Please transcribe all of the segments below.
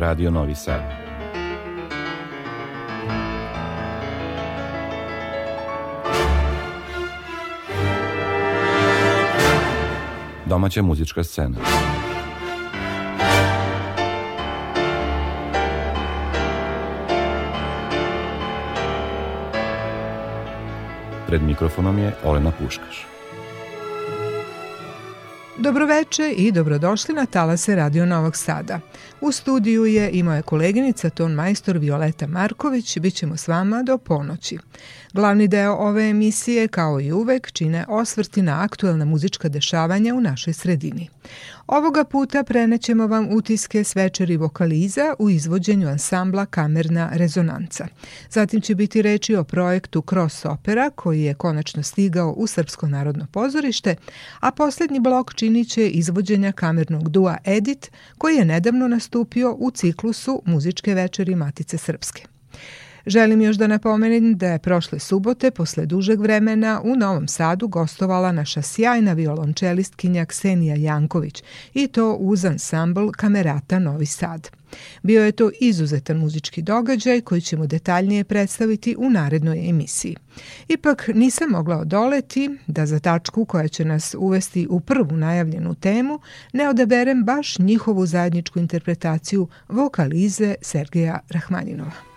Radio Novi Sad. Domaća muzička scena. Pred mikrofonom je Olena Puškaš. Dobroveče i dobrodošli na Talase Radio Novog Sada. U studiju je i moja koleginica, ton majstor Violeta Marković, bit ćemo s vama do ponoći. Glavni deo ove emisije, kao i uvek, čine osvrti na aktuelna muzička dešavanja u našoj sredini. Ovoga puta prenećemo vam utiske s večeri vokaliza u izvođenju ansambla Kamerna rezonanca. Zatim će biti reči o projektu Cross Opera koji je konačno stigao u Srpsko narodno pozorište, a poslednji blok činit će izvođenja kamernog dua Edit koji je nedavno nastupio u ciklusu muzičke večeri Matice Srpske. Želim još da napomenem da je prošle subote, posle dužeg vremena, u Novom Sadu gostovala naša sjajna violončelistkinja Ksenija Janković i to uz ansambl Kamerata Novi Sad. Bio je to izuzetan muzički događaj koji ćemo detaljnije predstaviti u narednoj emisiji. Ipak nisam mogla odoleti da za tačku koja će nas uvesti u prvu najavljenu temu ne odaberem baš njihovu zajedničku interpretaciju vokalize Sergeja Rahmaninova.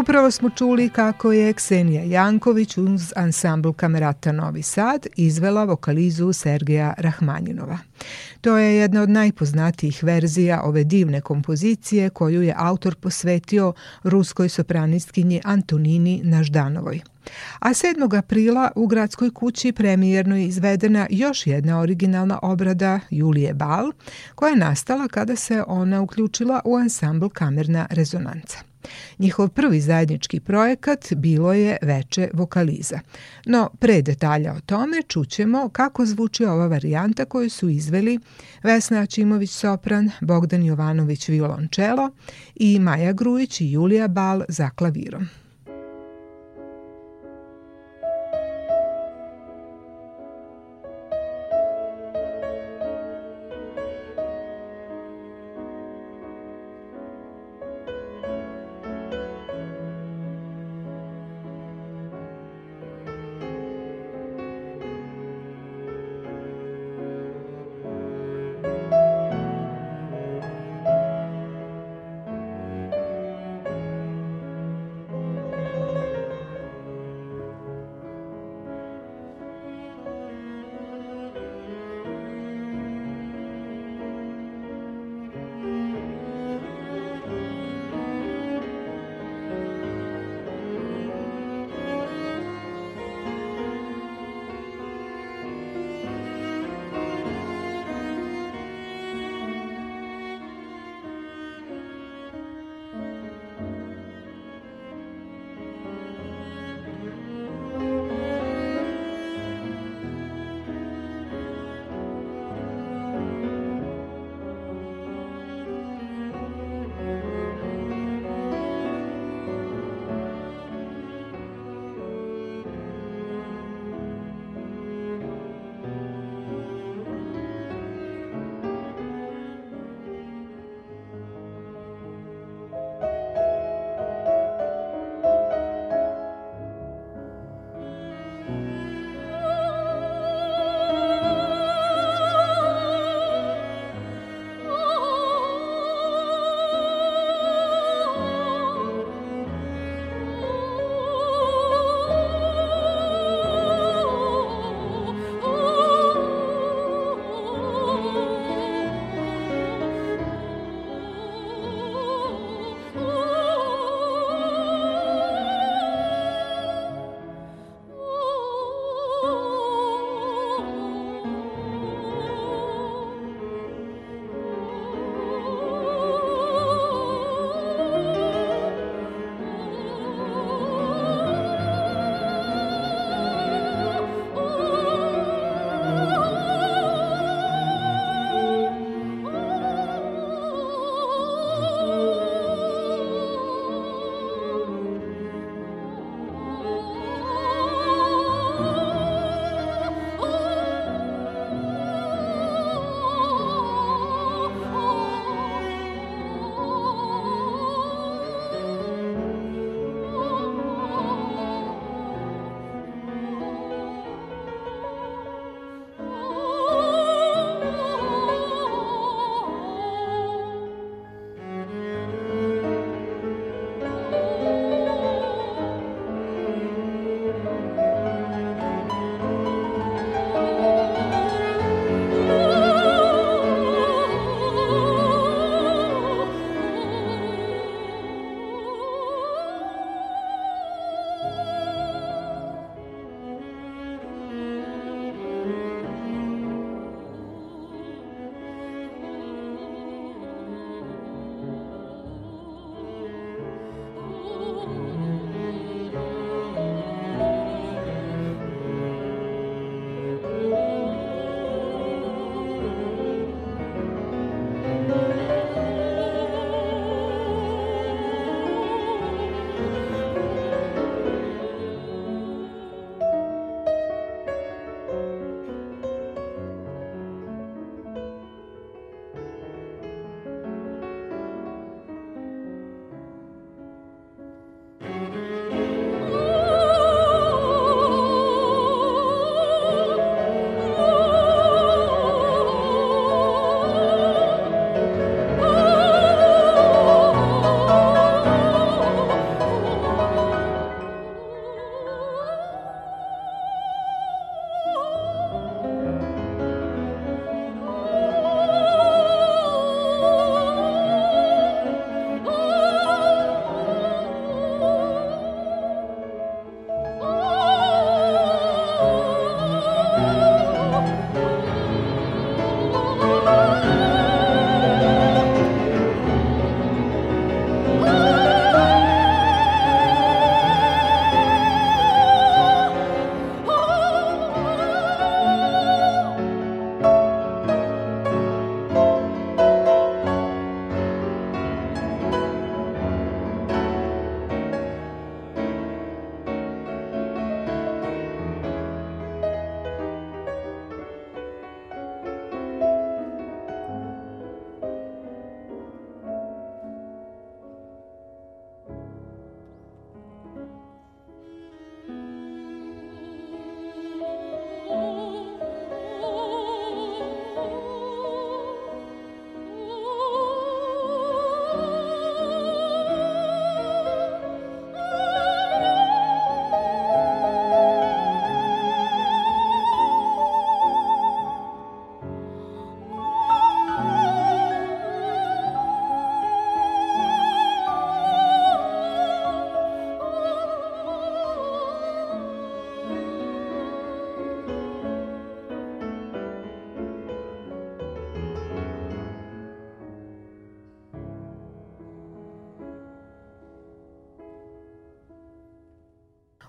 Upravo smo čuli kako je Ksenija Janković uz ansambl Kamerata Novi Sad izvela vokalizu Sergeja Rahmanjinova. To je jedna od najpoznatijih verzija ove divne kompozicije koju je autor posvetio ruskoj sopranistkinji Antonini Naždanovoj. A 7. aprila u gradskoj kući premijerno je izvedena još jedna originalna obrada Julije Bal, koja je nastala kada se ona uključila u ansambl Kamerna rezonanca. Njihov prvi zajednički projekat bilo je Veče vokaliza. No, pre detalja o tome čućemo kako zvuči ova varijanta koju su izveli Vesna Ačimović sopran, Bogdan Jovanović violončelo i Maja Grujić i Julija Bal za klavirom.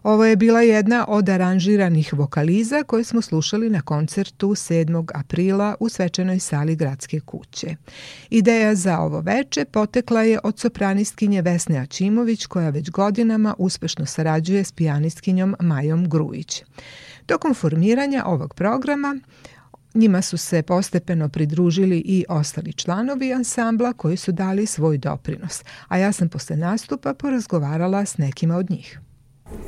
Ovo je bila jedna od aranžiranih vokaliza koje smo slušali na koncertu 7. aprila u svečanoj sali Gradske kuće. Ideja za ovo veče potekla je od sopranistkinje Vesne Ačimović koja već godinama uspešno sarađuje s pijanistkinjom Majom Grujić. Tokom formiranja ovog programa Njima su se postepeno pridružili i ostali članovi ansambla koji su dali svoj doprinos, a ja sam posle nastupa porazgovarala s nekima od njih.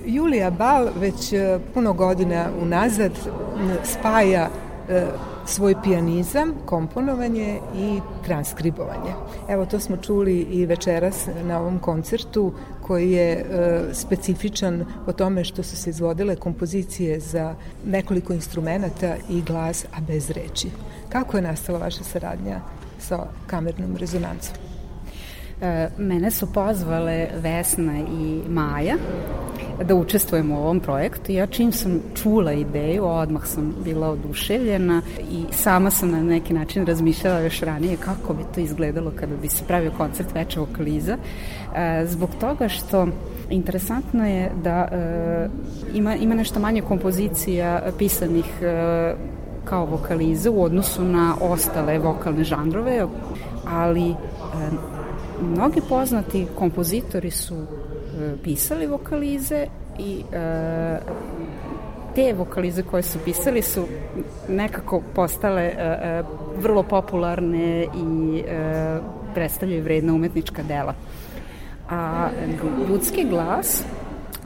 Julija Bal već e, puno godina unazad spaja e, svoj pijanizam, komponovanje i transkribovanje. Evo to smo čuli i večeras na ovom koncertu koji je e, specifičan po tome što su se izvodile kompozicije za nekoliko instrumenta i glas, a bez reči. Kako je nastala vaša saradnja sa kamernom rezonancom? E, mene su pozvale Vesna i Maja da učestvujemo u ovom projektu. Ja čim sam čula ideju, odmah sam bila oduševljena i sama sam na neki način razmišljala još ranije kako bi to izgledalo kada bi se pravio koncert veća vokaliza. E, zbog toga što interesantno je da e, ima, ima nešto manje kompozicija pisanih kao vokaliza u odnosu na ostale vokalne žanrove, ali Mnogi poznati kompozitori su e, pisali vokalize i e, te vokalize koje su pisali su nekako postale e, e, vrlo popularne i e, predstavljaju vredna umetnička dela. A ljudski glas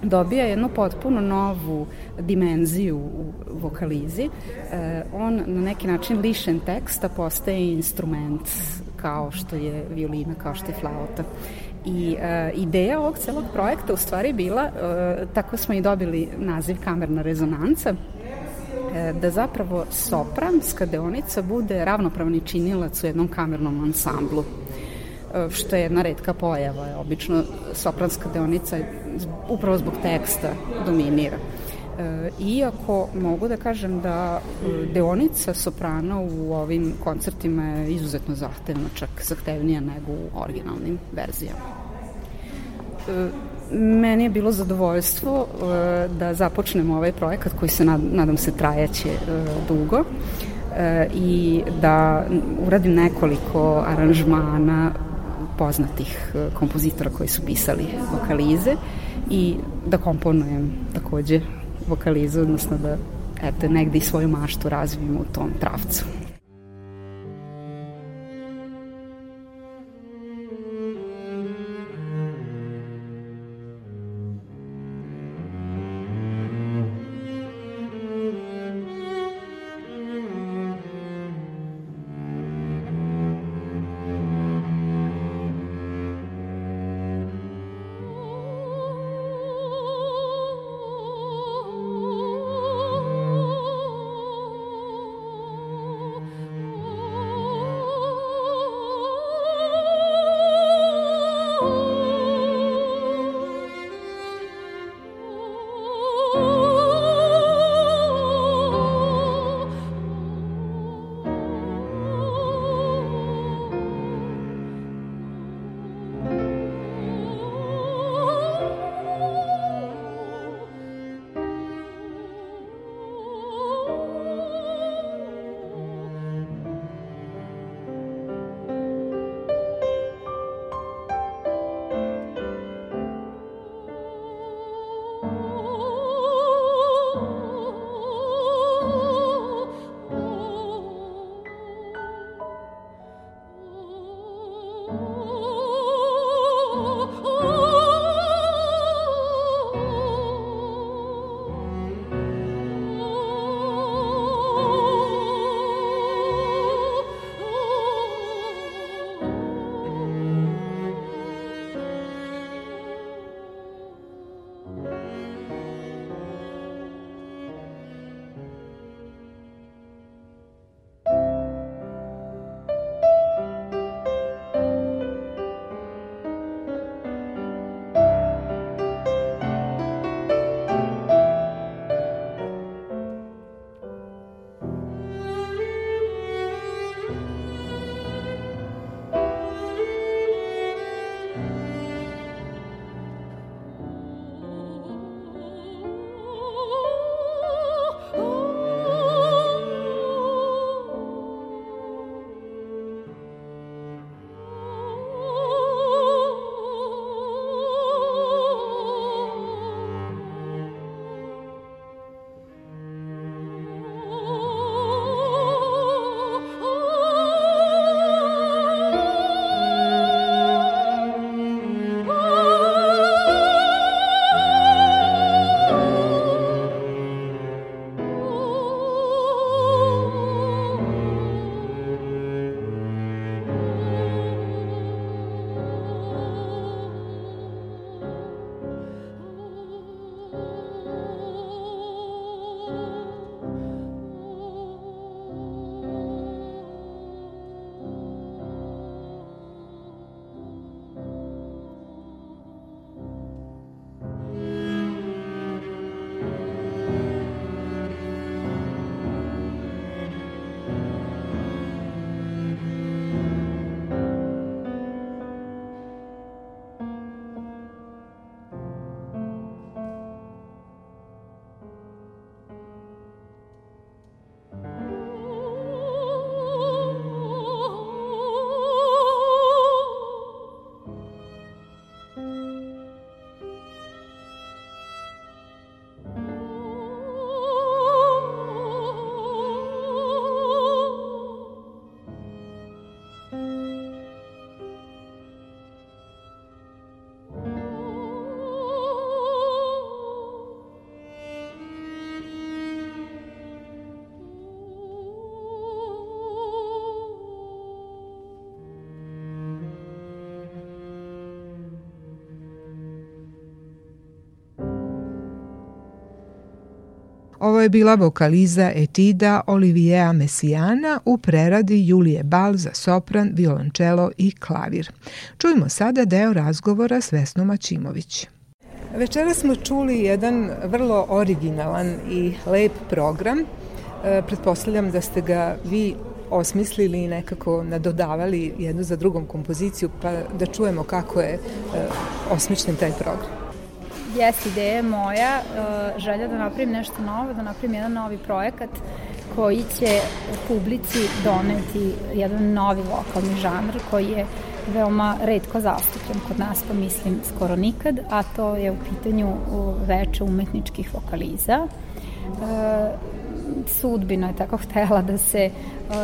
dobija jednu potpuno novu dimenziju u vokalizi. E, on na neki način lišen teksta postaje instrument kao što je violina, kao što je flauta. I e, ideja ovog celog projekta u stvari bila, e, tako smo i dobili naziv kamerna rezonanca, e, da zapravo sopranska deonica bude ravnopravni činilac u jednom kamernom ansamblu što je jedna redka pojava. Obično sopranska deonica upravo zbog teksta dominira. E, iako mogu da kažem da e, deonica soprana u ovim koncertima je izuzetno zahtevna, čak zahtevnija nego u originalnim verzijama. E, meni je bilo zadovoljstvo da započnemo ovaj projekat koji se nadam se trajeće dugo i da uradim nekoliko aranžmana poznatih kompozitora koji su pisali vokalize i da komponujem takođe vokalizu, odnosno da eto, negde i svoju maštu razvijemo u tom pravcu. Ovo je bila vokaliza etida Olivijea Mesijana u preradi Julije Bal za sopran, violončelo i klavir. Čujmo sada deo razgovora s Vesnom Ačimović. Večera smo čuli jedan vrlo originalan i lep program. E, pretpostavljam da ste ga vi osmislili i nekako nadodavali jednu za drugom kompoziciju, pa da čujemo kako je e, osmišljen taj program. Jes, ideja moja, e, želja da napravim nešto novo, da napravim jedan novi projekat koji će publici doneti jedan novi vokalni žanr koji je veoma redko zastupljen kod nas, pa mislim skoro nikad, a to je u pitanju veče umetničkih vokaliza. E, sudbina je tako htela da se uh,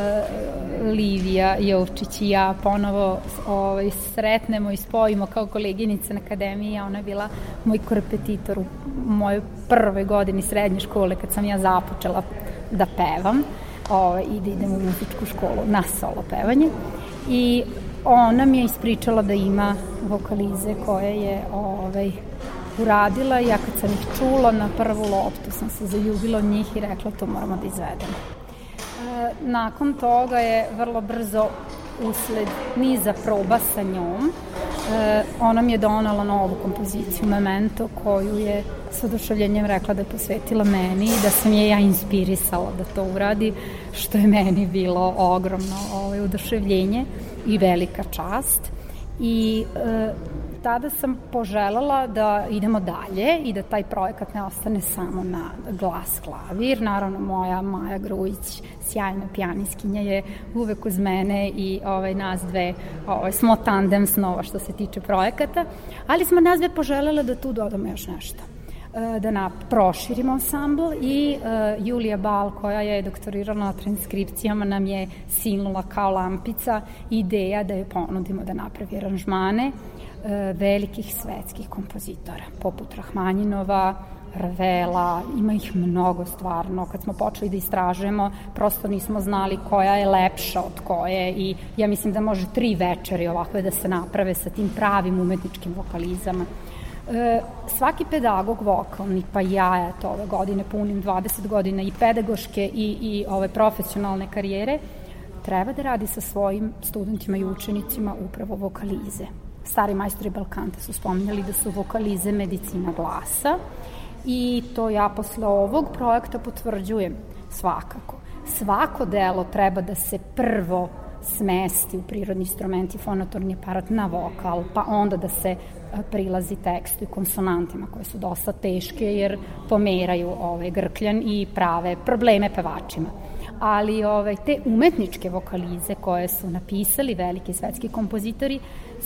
Livija Jovčić i ja ponovo ovaj, sretnemo i spojimo kao koleginice na akademiji, a ona je bila moj korepetitor u mojoj prvoj godini srednje škole kad sam ja započela da pevam ovaj, i da idem u muzičku školu na solo pevanje. I ona mi je ispričala da ima vokalize koje je ovaj, uradila. Ja kad sam ih čula na prvu loptu sam se zaljubila od njih i rekla to moramo da izvedemo. E, nakon toga je vrlo brzo usled niza proba sa njom, e, ona mi je donala novu kompoziciju Memento koju je s oduševljenjem rekla da je posvetila meni i da sam je ja inspirisala da to uradi, što je meni bilo ogromno ovaj, oduševljenje i velika čast. I e, tada sam poželjela da idemo dalje i da taj projekat ne ostane samo na glas klavir. Naravno, moja Maja Grujić, sjajna pijaniskinja je uvek uz mene i ovaj, nas dve ovaj, smo tandem snova što se tiče projekata, ali smo nas dve poželjela da tu dodamo još nešto e, da na, proširimo ansambl i uh, Julija Bal koja je doktorirala na transkripcijama nam je silnula kao lampica ideja da je ponudimo da napravi aranžmane E, velikih svetskih kompozitora, poput Rahmanjinova, Ravela, ima ih mnogo stvarno. Kad smo počeli da istražujemo, prosto nismo znali koja je lepša od koje i ja mislim da može tri večeri ovakve da se naprave sa tim pravim umetničkim vokalizama. E, svaki pedagog vokalni, pa ja eto ove godine punim 20 godina i pedagoške i, i ove profesionalne karijere, treba da radi sa svojim studentima i učenicima upravo vokalize stari majstori Balkanta su spominjali da su vokalize medicina glasa i to ja posle ovog projekta potvrđujem svakako. Svako delo treba da se prvo smesti u prirodni instrument i fonatorni aparat na vokal, pa onda da se prilazi tekstu i konsonantima koje su dosta teške jer pomeraju ovaj grkljan i prave probleme pevačima ali ovaj, te umetničke vokalize koje su napisali veliki svetski kompozitori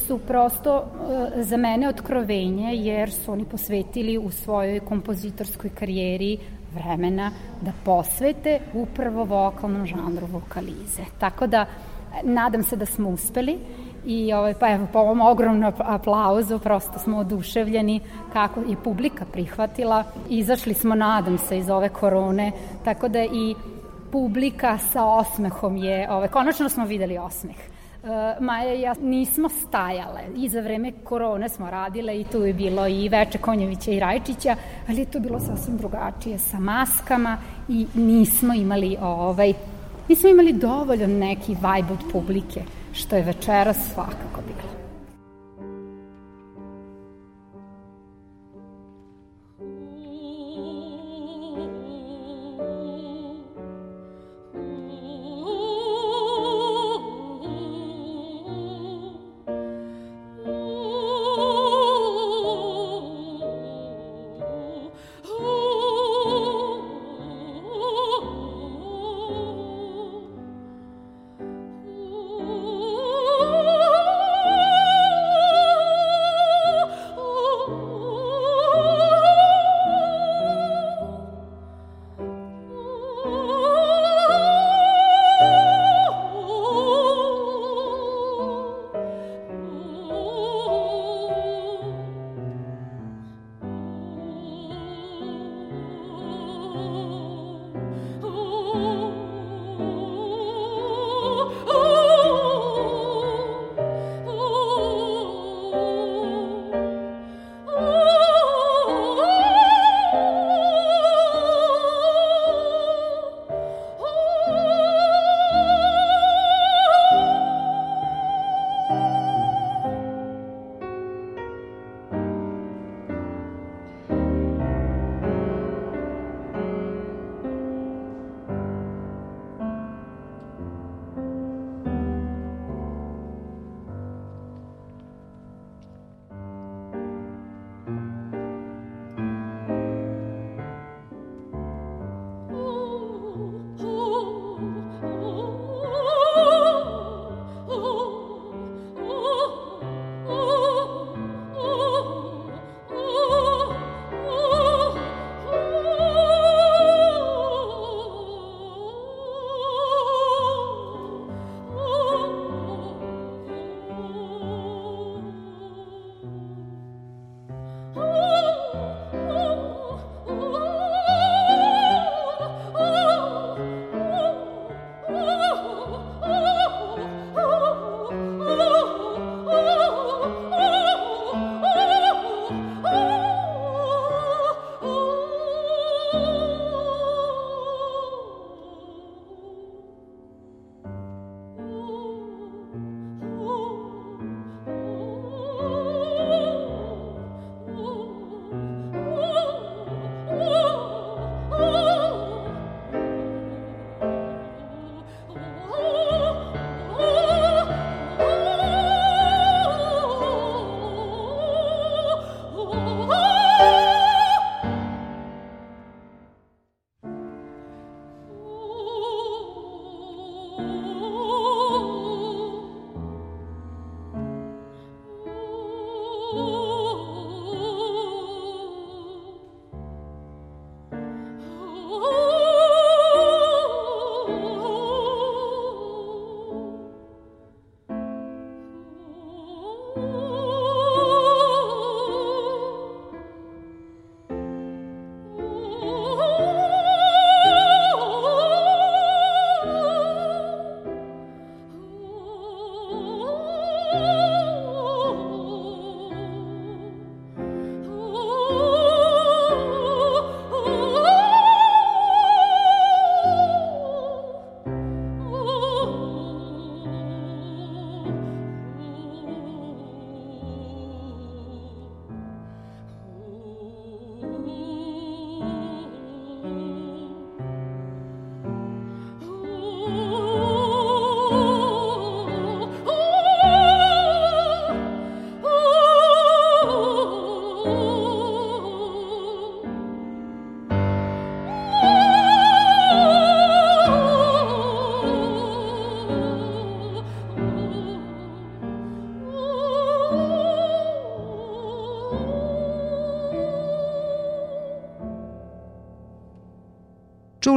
su prosto uh, za mene otkrovenje jer su oni posvetili u svojoj kompozitorskoj karijeri vremena da posvete upravo vokalnom žanru vokalize. Tako da nadam se da smo uspeli i ovaj, pa evo po ovom ogromnom aplauzu prosto smo oduševljeni kako je publika prihvatila. Izašli smo, nadam se, iz ove korone, tako da i publika sa osmehom je, ovaj, konačno smo videli osmeh. Uh, Maja i ja nismo stajale i za vreme korone smo radile i tu je bilo i Veče Konjevića i Rajčića, ali je to bilo sasvim drugačije sa maskama i nismo imali ovaj, nismo imali dovoljno neki vibe od publike, što je večeras svakako bilo.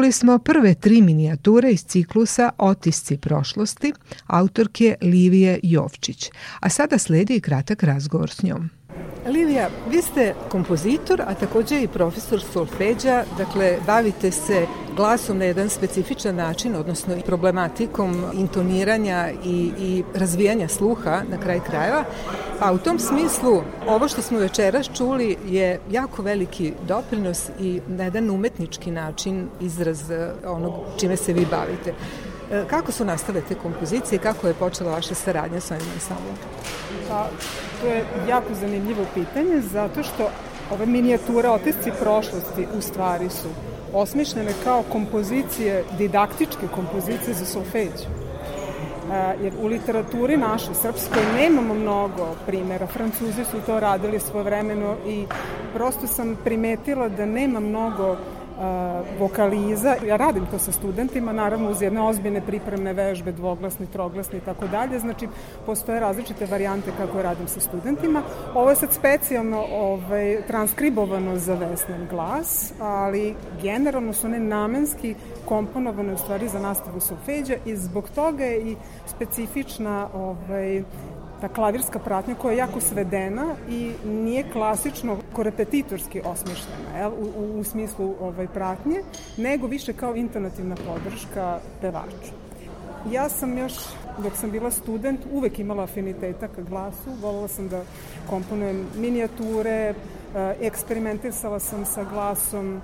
Čuli smo prve tri minijature iz ciklusa Otisci prošlosti autorke Livije Jovčić, a sada sledi i kratak razgovor s njom. Livija, vi ste kompozitor, a takođe i profesor solfeđa, dakle bavite se glasom na jedan specifičan način, odnosno i problematikom intoniranja i, i razvijanja sluha na kraj krajeva. Pa u tom smislu, ovo što smo večeras čuli je jako veliki doprinos i na jedan umetnički način izraz eh, onog čime se vi bavite. Eh, kako su nastale te kompozicije i kako je počela vaša saradnja sa ovim ansamblom? Pa, to je jako zanimljivo pitanje, zato što ove minijature otisci prošlosti u stvari su osmišljene kao kompozicije, didaktičke kompozicije za solfeđu. E, jer u literaturi našoj, srpskoj, nemamo mnogo primjera. Francuzi su to radili svojevremeno i prosto sam primetila da nema mnogo vokaliza. Ja radim to sa studentima, naravno uz jedne ozbiljne pripremne vežbe, dvoglasni, troglasni i tako dalje. Znači, postoje različite varijante kako radim sa studentima. Ovo je sad specijalno ovaj, transkribovano za vesnen glas, ali generalno su one namenski komponovane u stvari za nastavu solfeđa i zbog toga je i specifična ovaj, ta klavirska pratnja koja je jako svedena i nije klasično korepetitorski osmišljena jel, u, u, u smislu ovaj, pratnje, nego više kao intonativna podrška pevaču. Ja sam još, dok sam bila student, uvek imala afiniteta ka glasu, volila sam da komponujem minijature, eh, eksperimentisala sam sa glasom,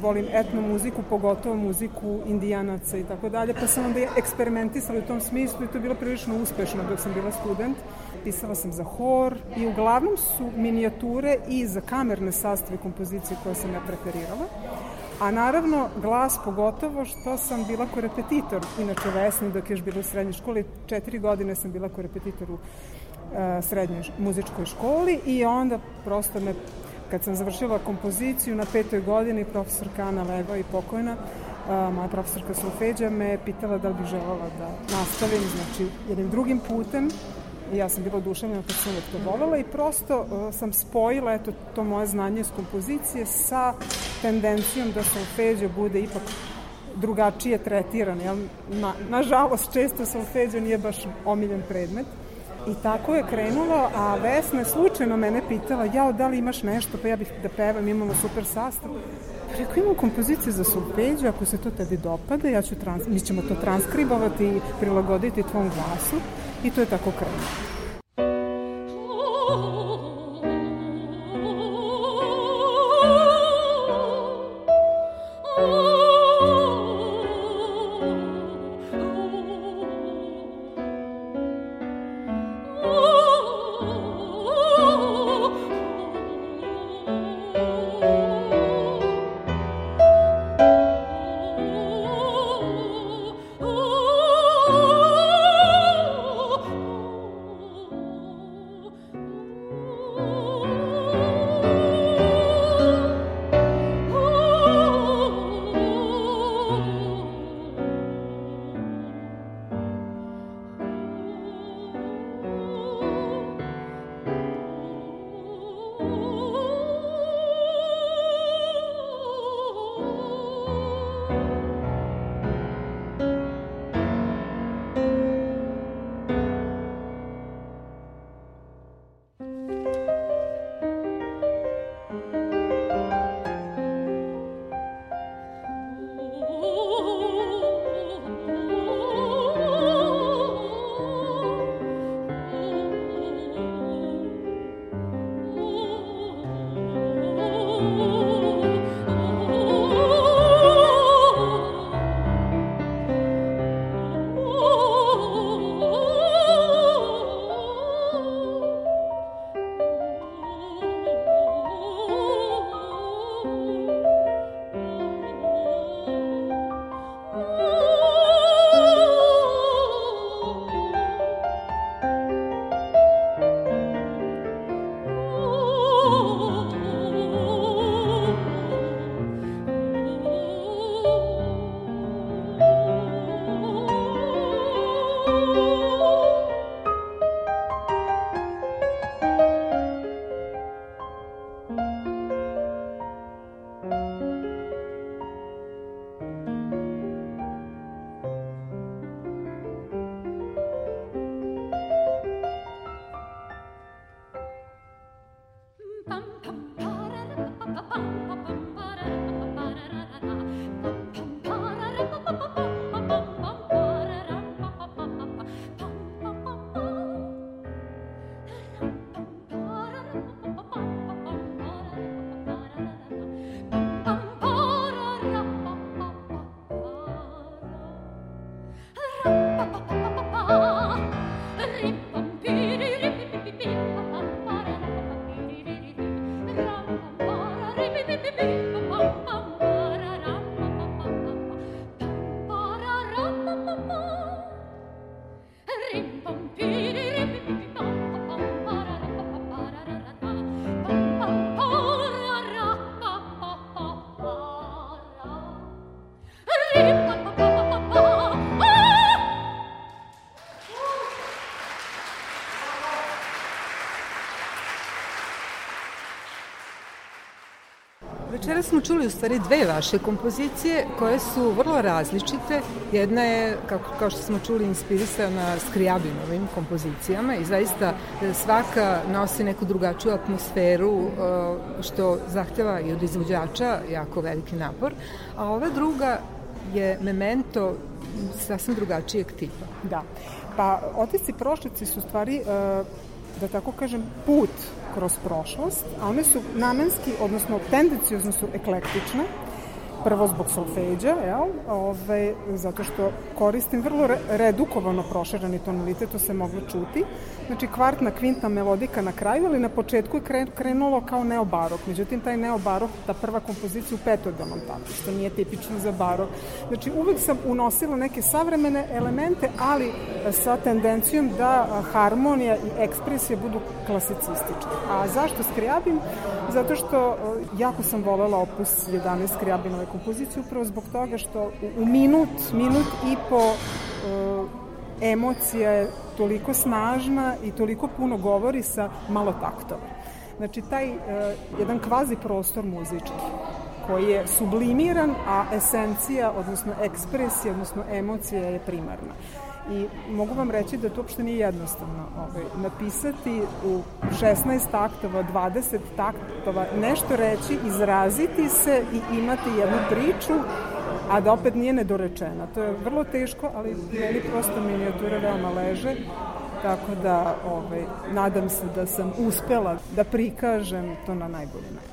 volim etno muziku, pogotovo muziku indijanaca i tako dalje, pa sam onda eksperimentisala u tom smislu i to je bilo prilično uspešno dok sam bila student. Pisala sam za hor i uglavnom su minijature i za kamerne sastave kompozicije koje sam ja preferirala. A naravno, glas pogotovo što sam bila korepetitor, inače Vesni dok je još bila u srednjoj školi, četiri godine sam bila korepetitor u uh, srednjoj muzičkoj školi i onda prosto me Kad sam završila kompoziciju na petoj godini, profesor Kana Leva i pokojna, a, moja profesorka Solfeđa me pitala da li bih želela da nastavim, znači jednim drugim putem, I ja sam bila oduševljena kad sam uvek to volela i prosto uh, sam spojila eto, to moje znanje iz kompozicije sa tendencijom da solfeđo bude ipak drugačije tretiran. Jel? Na, nažalost, često solfeđo nije baš omiljen predmet. I tako je krenulo, a Vesna je slučajno mene pitala, jao, da li imaš nešto, pa ja bih da pevam, imamo super sastav. Pa rekao, imam kompoziciju za solfeđu, ako se to tebi dopada, ja ću trans, mi ćemo to transkribovati i prilagoditi tvom glasu. I to je tako krenulo. Večera smo čuli u stvari dve vaše kompozicije koje su vrlo različite. Jedna je, kako, kao što smo čuli, inspirisana Skrijabinovim kompozicijama i zaista e, svaka nosi neku drugačiju atmosferu e, što zahteva i od izvođača jako veliki napor. A ova druga je memento sasvim drugačijeg tipa. Da. Pa otisci prošlici su stvari, e, da tako kažem, put kroz prošlost, a one su namenski, odnosno tendencijozno su eklektične, prvo zbog solfeđa, jel? Ove, zato što koristim vrlo re, redukovano proširani tonalitet, to se moglo čuti. Znači, kvartna, kvintna melodika na kraju, ali na početku je krenulo kao neobarok. Međutim, taj neobarok, ta prva kompozicija u petodalnom taktu, što nije tipično za barok. Znači, uvek sam unosila neke savremene elemente, ali sa tendencijom da harmonija i ekspresija budu klasicističke. A zašto skrijabim? Zato što jako sam volela opus 11 skrijabinove kompoziciju upravo zbog toga što u minut, minut i po uh, emocija je toliko snažna i toliko puno govori sa malo taktova. Znači, taj uh, jedan kvazi prostor muzički koji je sublimiran, a esencija, odnosno ekspresija, odnosno emocija je primarna. I mogu vam reći da to uopšte nije jednostavno ovaj, napisati u 16 taktova, 20 taktova, nešto reći, izraziti se i imati jednu priču, a da opet nije nedorečena. To je vrlo teško, ali meni prosto minijature veoma leže, tako da ovaj, nadam se da sam uspela da prikažem to na najbolji način.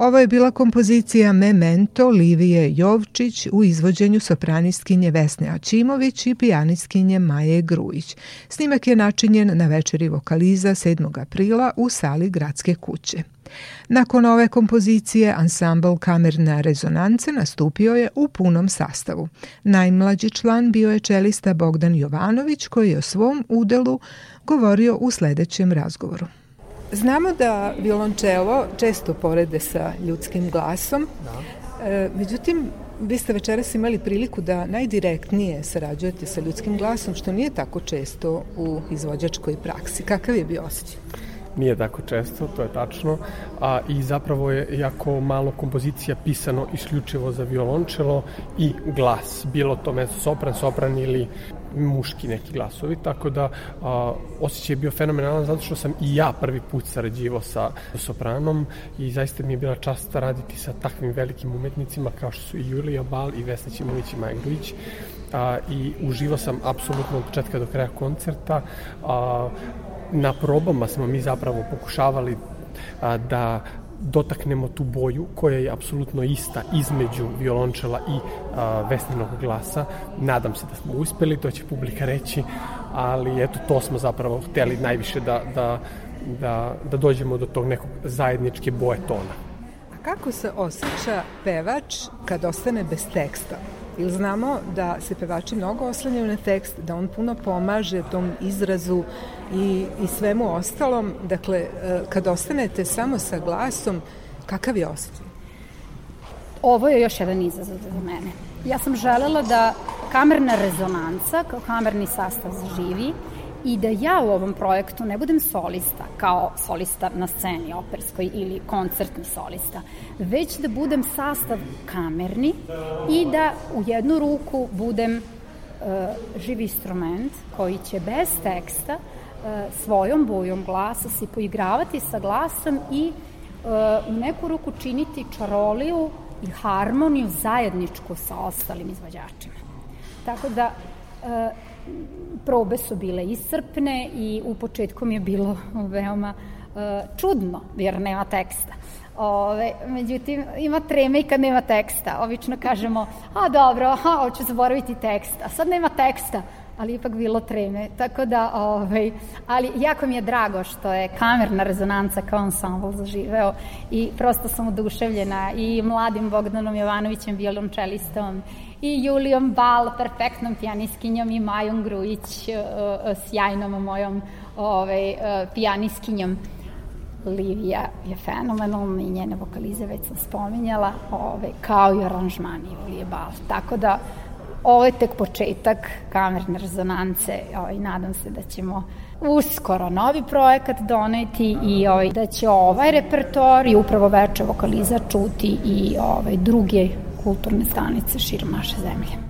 Ovo je bila kompozicija Memento Livije Jovčić u izvođenju sopranistkinje Vesne Ačimović i pijanistkinje Maje Grujić. Snimak je načinjen na večeri vokaliza 7. aprila u sali Gradske kuće. Nakon ove kompozicije ansambl Kamerna rezonance nastupio je u punom sastavu. Najmlađi član bio je čelista Bogdan Jovanović koji je o svom udelu govorio u sledećem razgovoru. Znamo da violončelo često porede sa ljudskim glasom, da. E, međutim, vi ste večeras imali priliku da najdirektnije sarađujete sa ljudskim glasom, što nije tako često u izvođačkoj praksi. Kakav je bio osjećaj? nije tako često, to je tačno, a, i zapravo je jako malo kompozicija pisano isključivo za violončelo i glas, bilo to mesto sopran, sopran ili muški neki glasovi, tako da a, osjećaj je bio fenomenalan zato što sam i ja prvi put sarađivao sa sopranom i zaista mi je bila čast raditi sa takvim velikim umetnicima kao što su i Julija Bal i Vesna Ćimović i Maja a, i uživao sam apsolutno od početka do kraja koncerta a, na probama smo mi zapravo pokušavali a, da dotaknemo tu boju koja je apsolutno ista između violončela i a, vesninog glasa. Nadam se da smo uspeli, to će publika reći, ali eto to smo zapravo hteli najviše da, da, da, da dođemo do tog nekog zajedničke boje tona. A kako se osjeća pevač kad ostane bez teksta? Ili znamo da se pevači mnogo oslanjaju na tekst, da on puno pomaže tom izrazu i, i svemu ostalom. Dakle, e, kad ostanete samo sa glasom, kakav je osjećaj? Ovo je još jedan izazov za mene. Ja sam želela da kamerna rezonanca kao kamerni sastav zaživi i da ja u ovom projektu ne budem solista kao solista na sceni operskoj ili koncertni solista, već da budem sastav kamerni i da u jednu ruku budem uh, živi instrument koji će bez teksta uh, svojom bojom glasa se poigravati sa glasom i uh, u neku ruku činiti čaroliju i harmoniju zajedničku sa ostalim izvođačima. Tako da probe su bile iscrpne i u početku mi je bilo veoma uh, čudno, jer nema teksta. Ove, međutim, ima treme i kad nema teksta. Obično kažemo, a dobro, aha, hoću zaboraviti tekst, a sad nema teksta, ali ipak bilo treme. Tako da, ovaj, ali jako mi je drago što je kamerna rezonanca kao ansambl zaživeo i prosto sam oduševljena i mladim Bogdanom Jovanovićem, violončelistom i Julijom Bal, perfektnom pijaniskinjom i Majom Grujić, uh, sjajnom mojom ovaj, uh, pijaniskinjom. Livija je fenomenalna i njene vokalize već sam spominjala, ovaj, kao i aranžmani Julije Bal. Tako da ovo je tek početak kamerne rezonance ovaj, nadam se da ćemo uskoro novi projekat doneti i ovaj, da će ovaj repertoar i upravo veče vokaliza čuti i ovaj, druge kulturne stanice širom naše zemlje.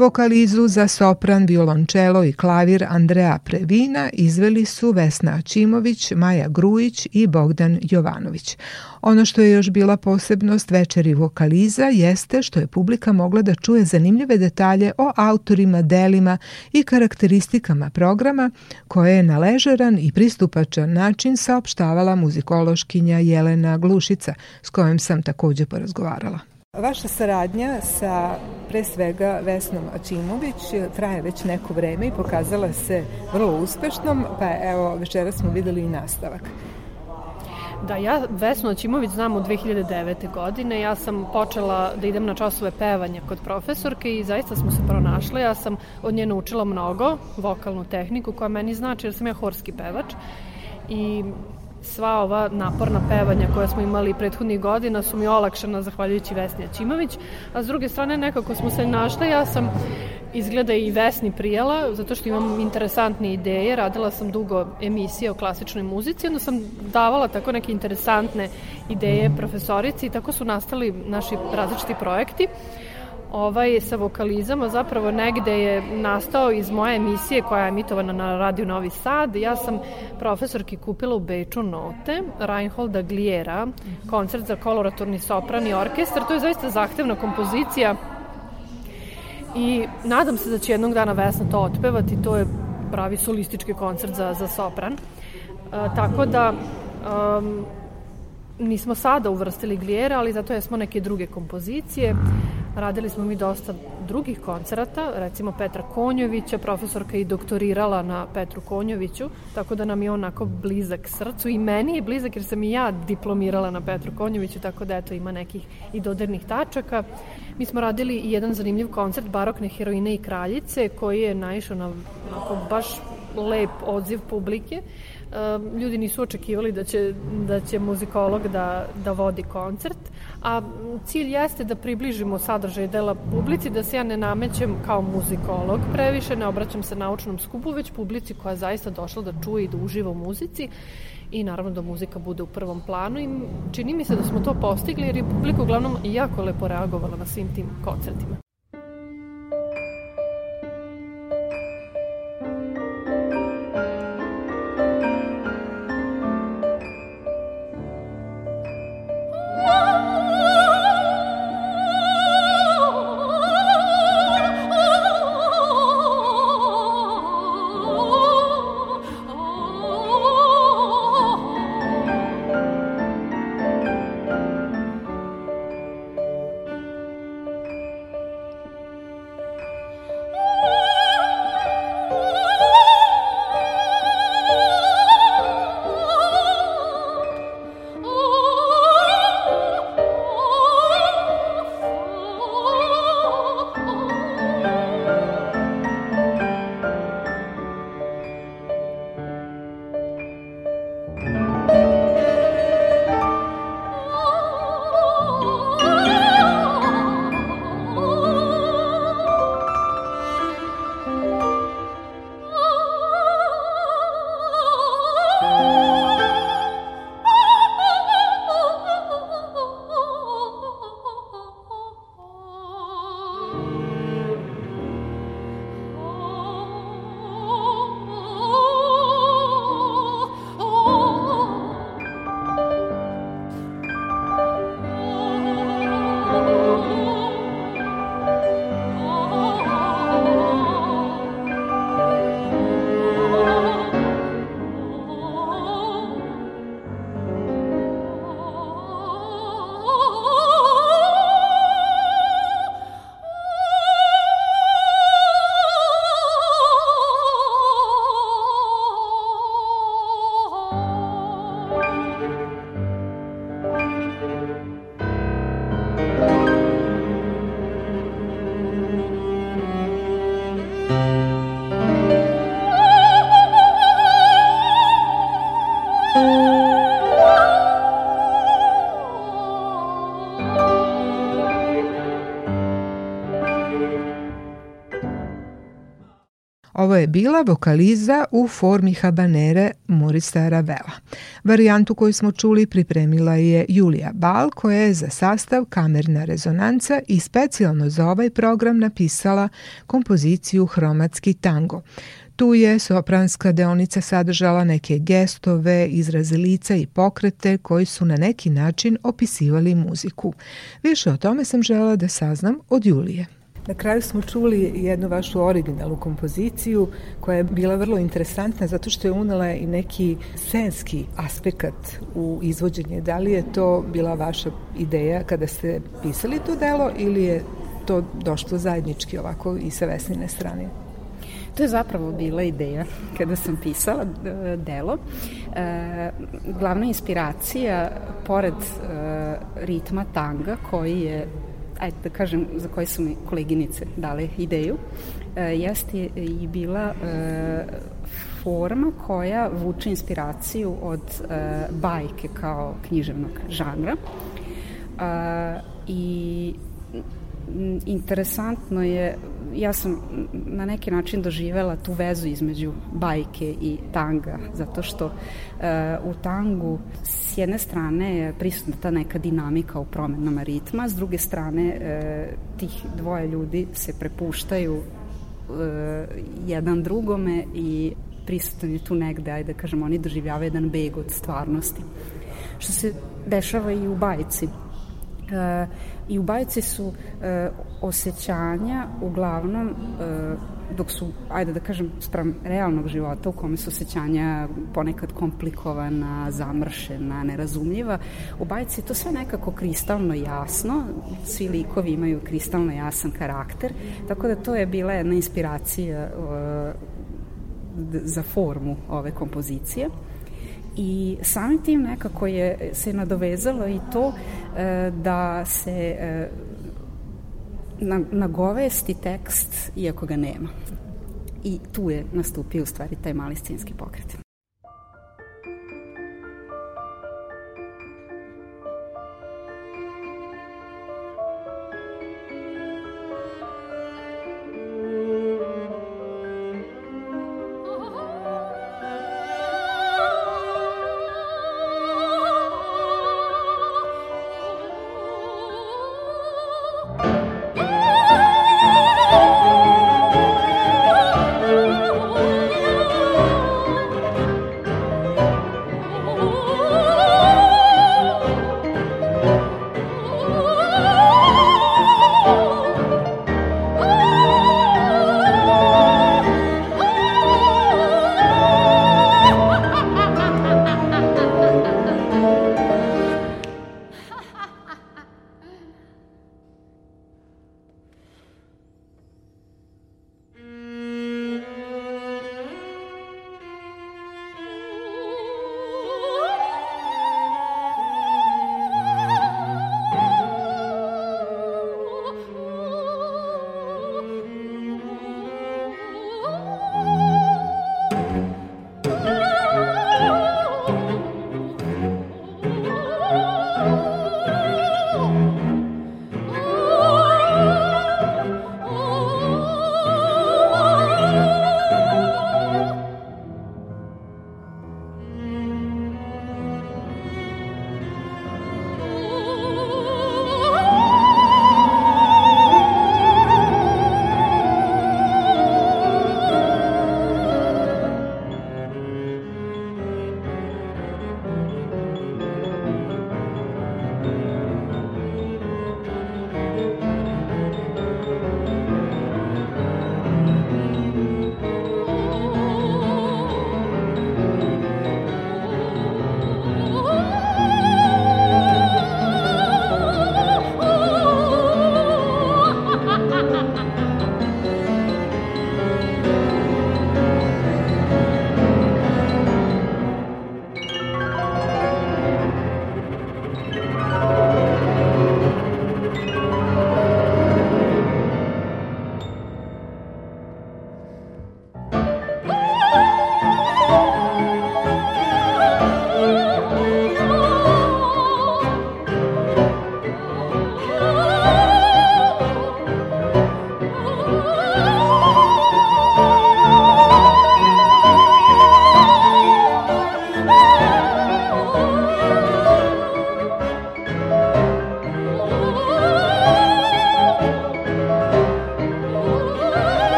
Vokalizu za sopran, violončelo i klavir Andreja Previna izveli su Vesna Ačimović, Maja Grujić i Bogdan Jovanović. Ono što je još bila posebnost večeri vokaliza jeste što je publika mogla da čuje zanimljive detalje o autorima, delima i karakteristikama programa koje je na ležeran i pristupačan način saopštavala muzikološkinja Jelena Glušica s kojom sam takođe porazgovarala. Vaša saradnja sa pre svega Vesnom Ačimović traje već neko vreme i pokazala se vrlo uspešnom, pa evo večera smo videli i nastavak. Da, ja Vesnu Ačimović znam od 2009. godine. Ja sam počela da idem na časove pevanja kod profesorke i zaista smo se pronašle. Ja sam od nje naučila mnogo, vokalnu tehniku koja meni znači jer sam ja horski pevač i sva ova naporna pevanja koja smo imali prethodnih godina su mi olakšana zahvaljujući Vesni Ačimović, a s druge strane nekako smo se našli, ja sam izgleda i Vesni prijela, zato što imam interesantne ideje, radila sam dugo emisije o klasičnoj muzici, onda sam davala tako neke interesantne ideje profesorici i tako su nastali naši različiti projekti ovaj sa vokalizama zapravo negde je nastao iz moje emisije koja je emitovana na Radio Novi Sad. Ja sam profesorki kupila u Beču note Reinholda Gliera, koncert za koloraturni sopran i orkestar. To je zaista zahtevna kompozicija i nadam se da će jednog dana Vesna to otpevati. To je pravi solistički koncert za, za sopran. E, tako da um, nismo sada uvrstili Glijera, ali zato jesmo neke druge kompozicije. Radili smo mi dosta drugih koncerata, recimo Petra Konjovića, profesorka i doktorirala na Petru Konjoviću, tako da nam je onako blizak srcu i meni je blizak jer sam i ja diplomirala na Petru Konjoviću, tako da eto ima nekih i dodirnih tačaka. Mi smo radili i jedan zanimljiv koncert barokne heroine i kraljice koji je naišao na onako baš lep odziv publike ljudi nisu očekivali da će, da će muzikolog da, da vodi koncert, a cilj jeste da približimo sadržaj dela publici, da se ja ne namećem kao muzikolog previše, ne obraćam se naučnom skupu, već publici koja zaista došla da čuje i da uživa u muzici i naravno da muzika bude u prvom planu i čini mi se da smo to postigli jer je publika uglavnom jako lepo reagovala na svim tim koncertima. Je bila vokaliza u formi habanere Morisa Ravela. Varijantu koju smo čuli pripremila je Julija Bal koja je za sastav Kamerna rezonanca i specijalno za ovaj program napisala kompoziciju Hromatski tango. Tu je sopranska deonica sadržala neke gestove, izraze lica i pokrete koji su na neki način opisivali muziku. Više o tome sam žela da saznam od Julije. Na kraju smo čuli jednu vašu originalnu kompoziciju koja je bila vrlo interesantna zato što je unela i neki scenski aspekt u izvođenje. Da li je to bila vaša ideja kada ste pisali to delo ili je to došlo zajednički ovako i sa Vesnine strane? To je zapravo bila ideja kada sam pisala e, delo. E, glavna inspiracija, pored e, ritma tanga, koji je ajde da kažem, za koje su mi koleginice dale ideju, e, jeste i bila e, forma koja vuče inspiraciju od e, bajke kao književnog žanra. E, I interesantno je, ja sam na neki način doživela tu vezu između bajke i tanga, zato što uh, u tangu s jedne strane je prisutna ta neka dinamika u promenama ritma, s druge strane uh, tih dvoje ljudi se prepuštaju uh, jedan drugome i prisutan je tu negde, ajde da kažem, oni doživljavaju jedan beg od stvarnosti. Što se dešava i u bajci. Uh, I u bajci su e, osjećanja uglavnom e, dok su, ajde da kažem, sprem realnog života u kome su osjećanja ponekad komplikovana, zamršena, nerazumljiva, u bajci je to sve nekako kristalno jasno, svi likovi imaju kristalno jasan karakter, tako da to je bila jedna inspiracija e, za formu ove kompozicije i samim tim nekako je se nadovezalo i to e, da se e, na, nagovesti tekst iako ga nema. I tu je nastupio u stvari taj mali scenski pokret.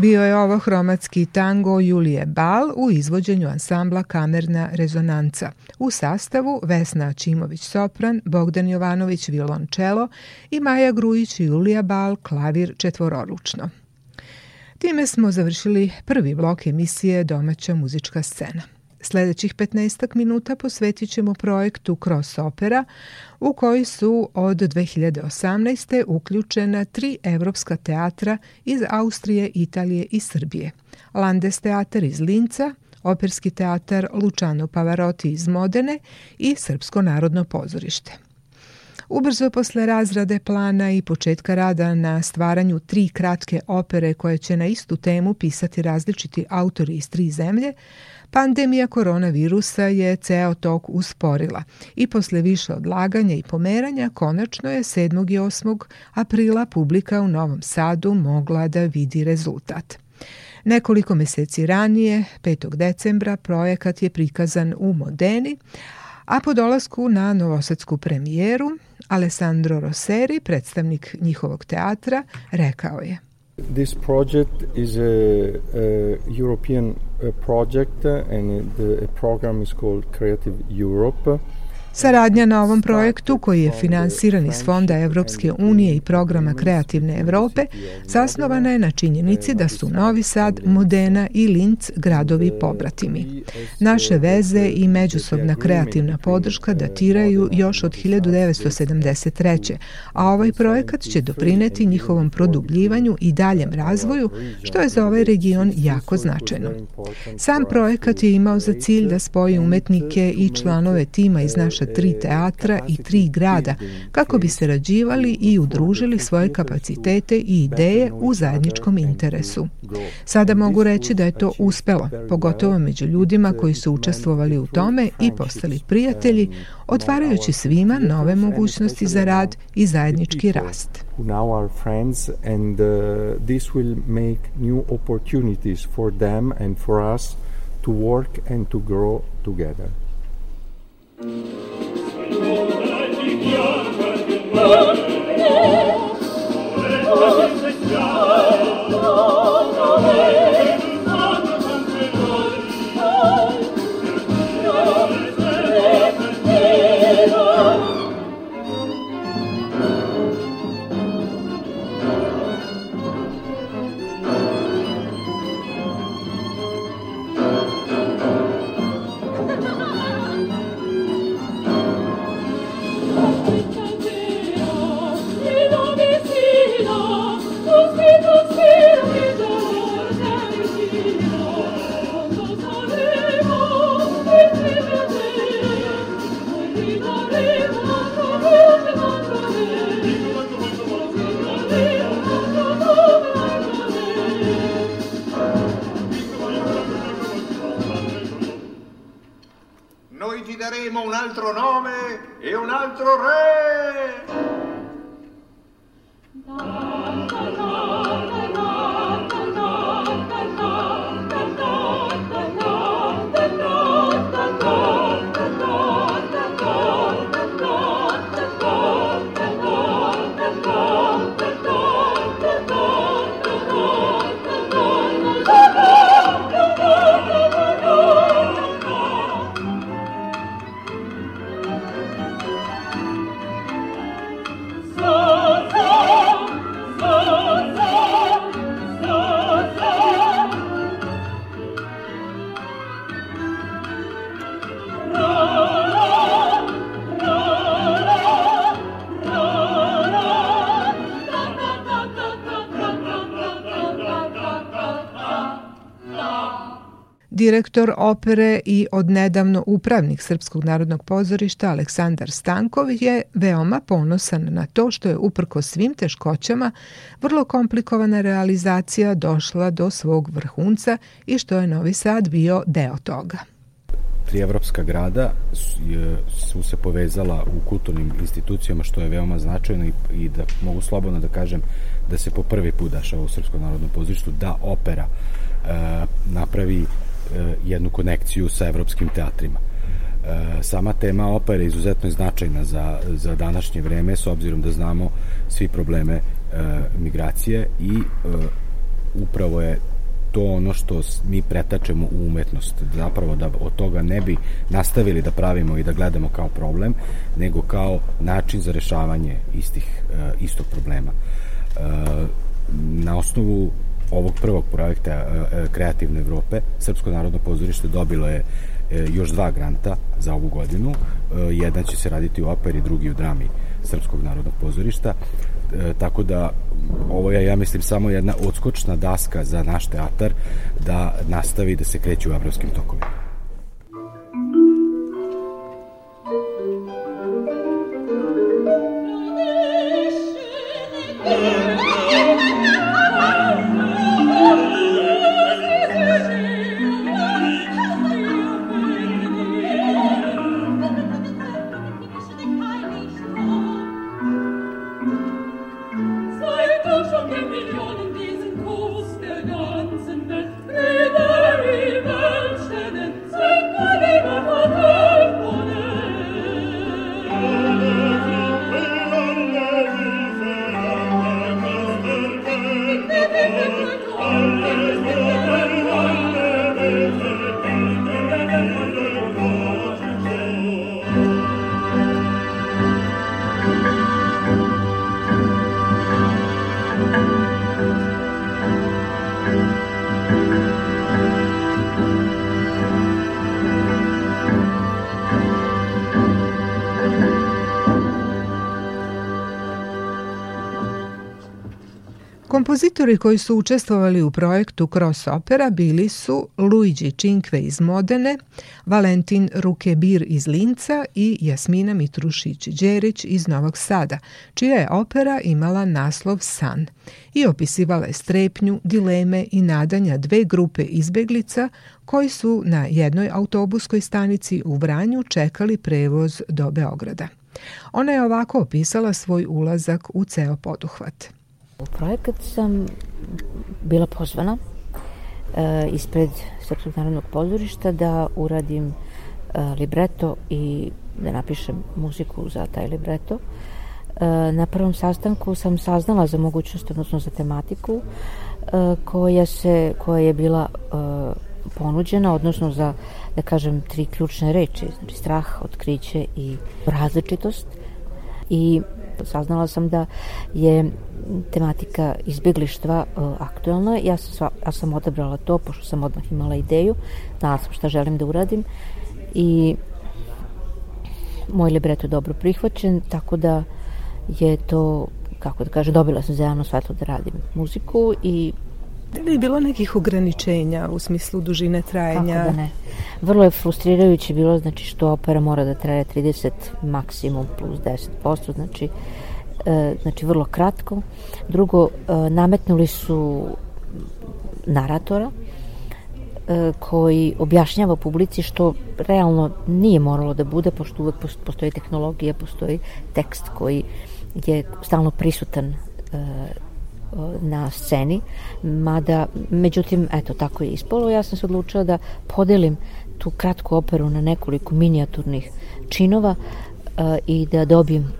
Bio je ovo hromatski tango Julije Bal u izvođenju ansambla Kamerna rezonanca u sastavu Vesna Čimović sopran, Bogdan Jovanović violončelo i Maja Grujić i Julija Bal klavir četvororučno. Time smo završili prvi blok emisije Domaća muzička scena. Sledećih 15 minuta posvetit ćemo projektu Cross Opera, u koji su od 2018. uključena tri evropska teatra iz Austrije, Italije i Srbije. Landes teatar iz Linca, Operski teatar Luciano Pavarotti iz Modene i Srpsko narodno pozorište. Ubrzo posle razrade plana i početka rada na stvaranju tri kratke opere koje će na istu temu pisati različiti autori iz tri zemlje, Pandemija koronavirusa je ceo tok usporila i posle više odlaganja i pomeranja konačno je 7. i 8. aprila publika u Novom Sadu mogla da vidi rezultat. Nekoliko meseci ranije, 5. decembra, projekat je prikazan u Modeni, a po dolasku na novosadsku premijeru, Alessandro Rosseri, predstavnik njihovog teatra, rekao je – This project is a, a European uh, project and the program is called Creative Europe. Saradnja na ovom projektu, koji je finansiran iz Fonda Evropske unije i programa Kreativne Evrope, zasnovana je na činjenici da su Novi Sad, Modena i Linz gradovi pobratimi. Naše veze i međusobna kreativna podrška datiraju još od 1973. a ovaj projekat će doprineti njihovom produbljivanju i daljem razvoju, što je za ovaj region jako značajno. Sam projekat je imao za cilj da spoji umetnike i članove tima iz naše tri teatra i tri grada kako bi se rađivali i udružili svoje kapacitete i ideje u zajedničkom interesu. Sada mogu reći da je to uspelo, pogotovo među ljudima koji su učestvovali u tome i postali prijatelji, otvarajući svima nove mogućnosti za rad i zajednički rast. Now our friends and uh, this will make new opportunities for them and for us to work and to grow together. Oh, daremo un altro nome e un altro re. Direktor opere i odnedavno upravnik Srpskog narodnog pozorišta Aleksandar Stankov je veoma ponosan na to što je uprko svim teškoćama vrlo komplikovana realizacija došla do svog vrhunca i što je Novi Sad bio deo toga. Tri evropska grada su se povezala u kulturnim institucijama što je veoma značajno i, i da mogu slobodno da kažem da se po prvi put dašava u Srpskom narodnom pozorištu da opera e, napravi jednu konekciju sa evropskim teatrima. Eh, sama tema opere je izuzetno značajna za, za današnje vreme s obzirom da znamo svi probleme eh, migracije i upravo je to ono što mi pretačemo u umetnost, zapravo da od toga ne bi nastavili da pravimo i da gledamo kao problem, nego kao način za rešavanje istih, istog problema. Na osnovu ovog prvog projekta e, Kreativne Evrope, Srpsko narodno pozorište dobilo je još dva granta za ovu godinu. Jedan će se raditi u operi, drugi u drami Srpskog narodnog pozorišta. E, tako da ovo je, ja mislim, samo jedna odskočna daska za naš teatar da nastavi da se kreće u evropskim tokovima. Kompozitori koji su učestvovali u projektu Cross Opera bili su Luigi Cinque iz Modene, Valentin Rukebir iz Linca i Jasmina Mitrušić-Đerić iz Novog Sada, čija je opera imala naslov San i opisivala je strepnju, dileme i nadanja dve grupe izbeglica koji su na jednoj autobuskoj stanici u Vranju čekali prevoz do Beograda. Ona je ovako opisala svoj ulazak u ceo poduhvat – U projekat sam bila pozvana e, ispred Srpskog narodnog pozorišta da uradim e, libreto i da napišem muziku za taj libreto. E, na prvom sastanku sam saznala za mogućnost, odnosno za tematiku e, koja, se, koja je bila e, ponuđena, odnosno za, da kažem, tri ključne reči, znači strah, otkriće i različitost. I saznala sam da je tematika izbjeglištva uh, aktuelna. Ja sam, ja sam odabrala to, pošto sam odmah imala ideju, znala sam šta želim da uradim i moj libreto je dobro prihvaćen, tako da je to, kako da kaže, dobila sam zeleno svetlo da radim muziku i Da li je bilo nekih ograničenja u smislu dužine trajanja? Kako da ne. Vrlo je frustrirajuće bilo, znači što opera mora da traje 30 maksimum plus 10%, znači e, znači vrlo kratko. Drugo, e, nametnuli su naratora e, koji objašnjava publici što realno nije moralo da bude, pošto uvek postoji tehnologija, postoji tekst koji je stalno prisutan na sceni, mada, međutim, eto, tako je ispolo. Ja sam se odlučila da podelim tu kratku operu na nekoliko minijaturnih činova uh, i da dobijem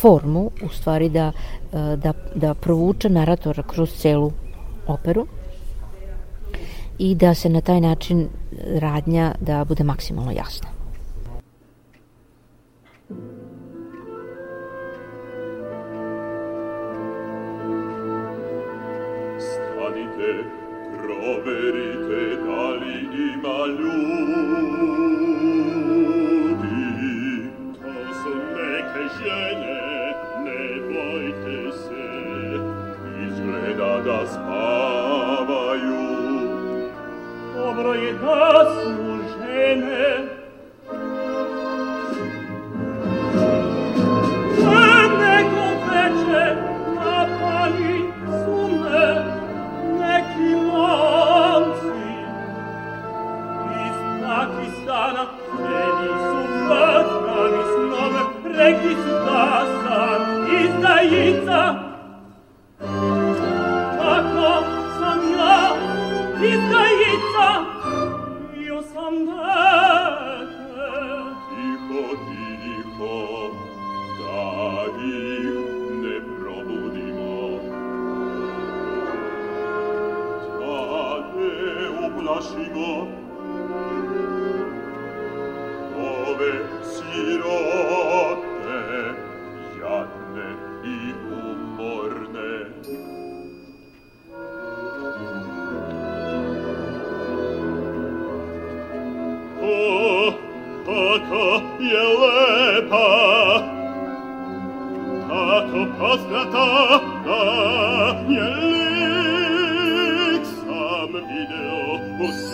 formu, u stvari da, uh, da, da provuče naratora kroz celu operu i da se na taj način radnja da bude maksimalno jasna. proverite tali maludi cosum nec gene ne voite se? Izgleda da spavaju dobro je da su žene Nek uveče napali Dico, dico, da dico. lascivo ove sirote ianne i umorne o oh, tako je lepa. Tako poskrata da je você.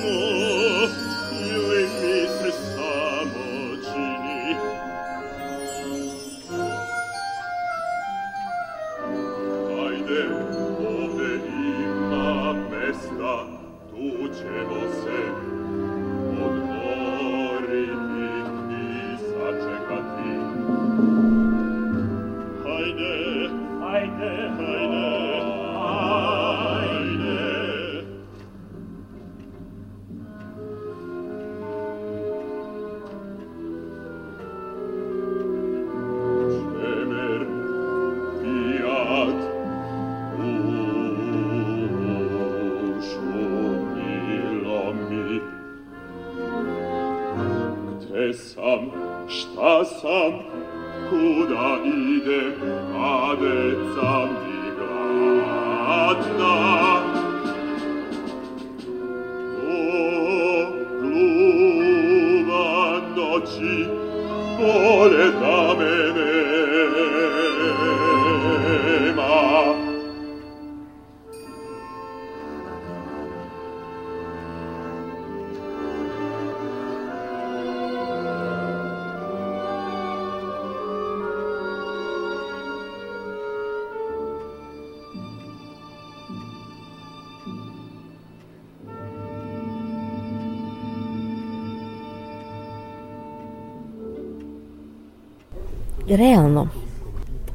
Realno.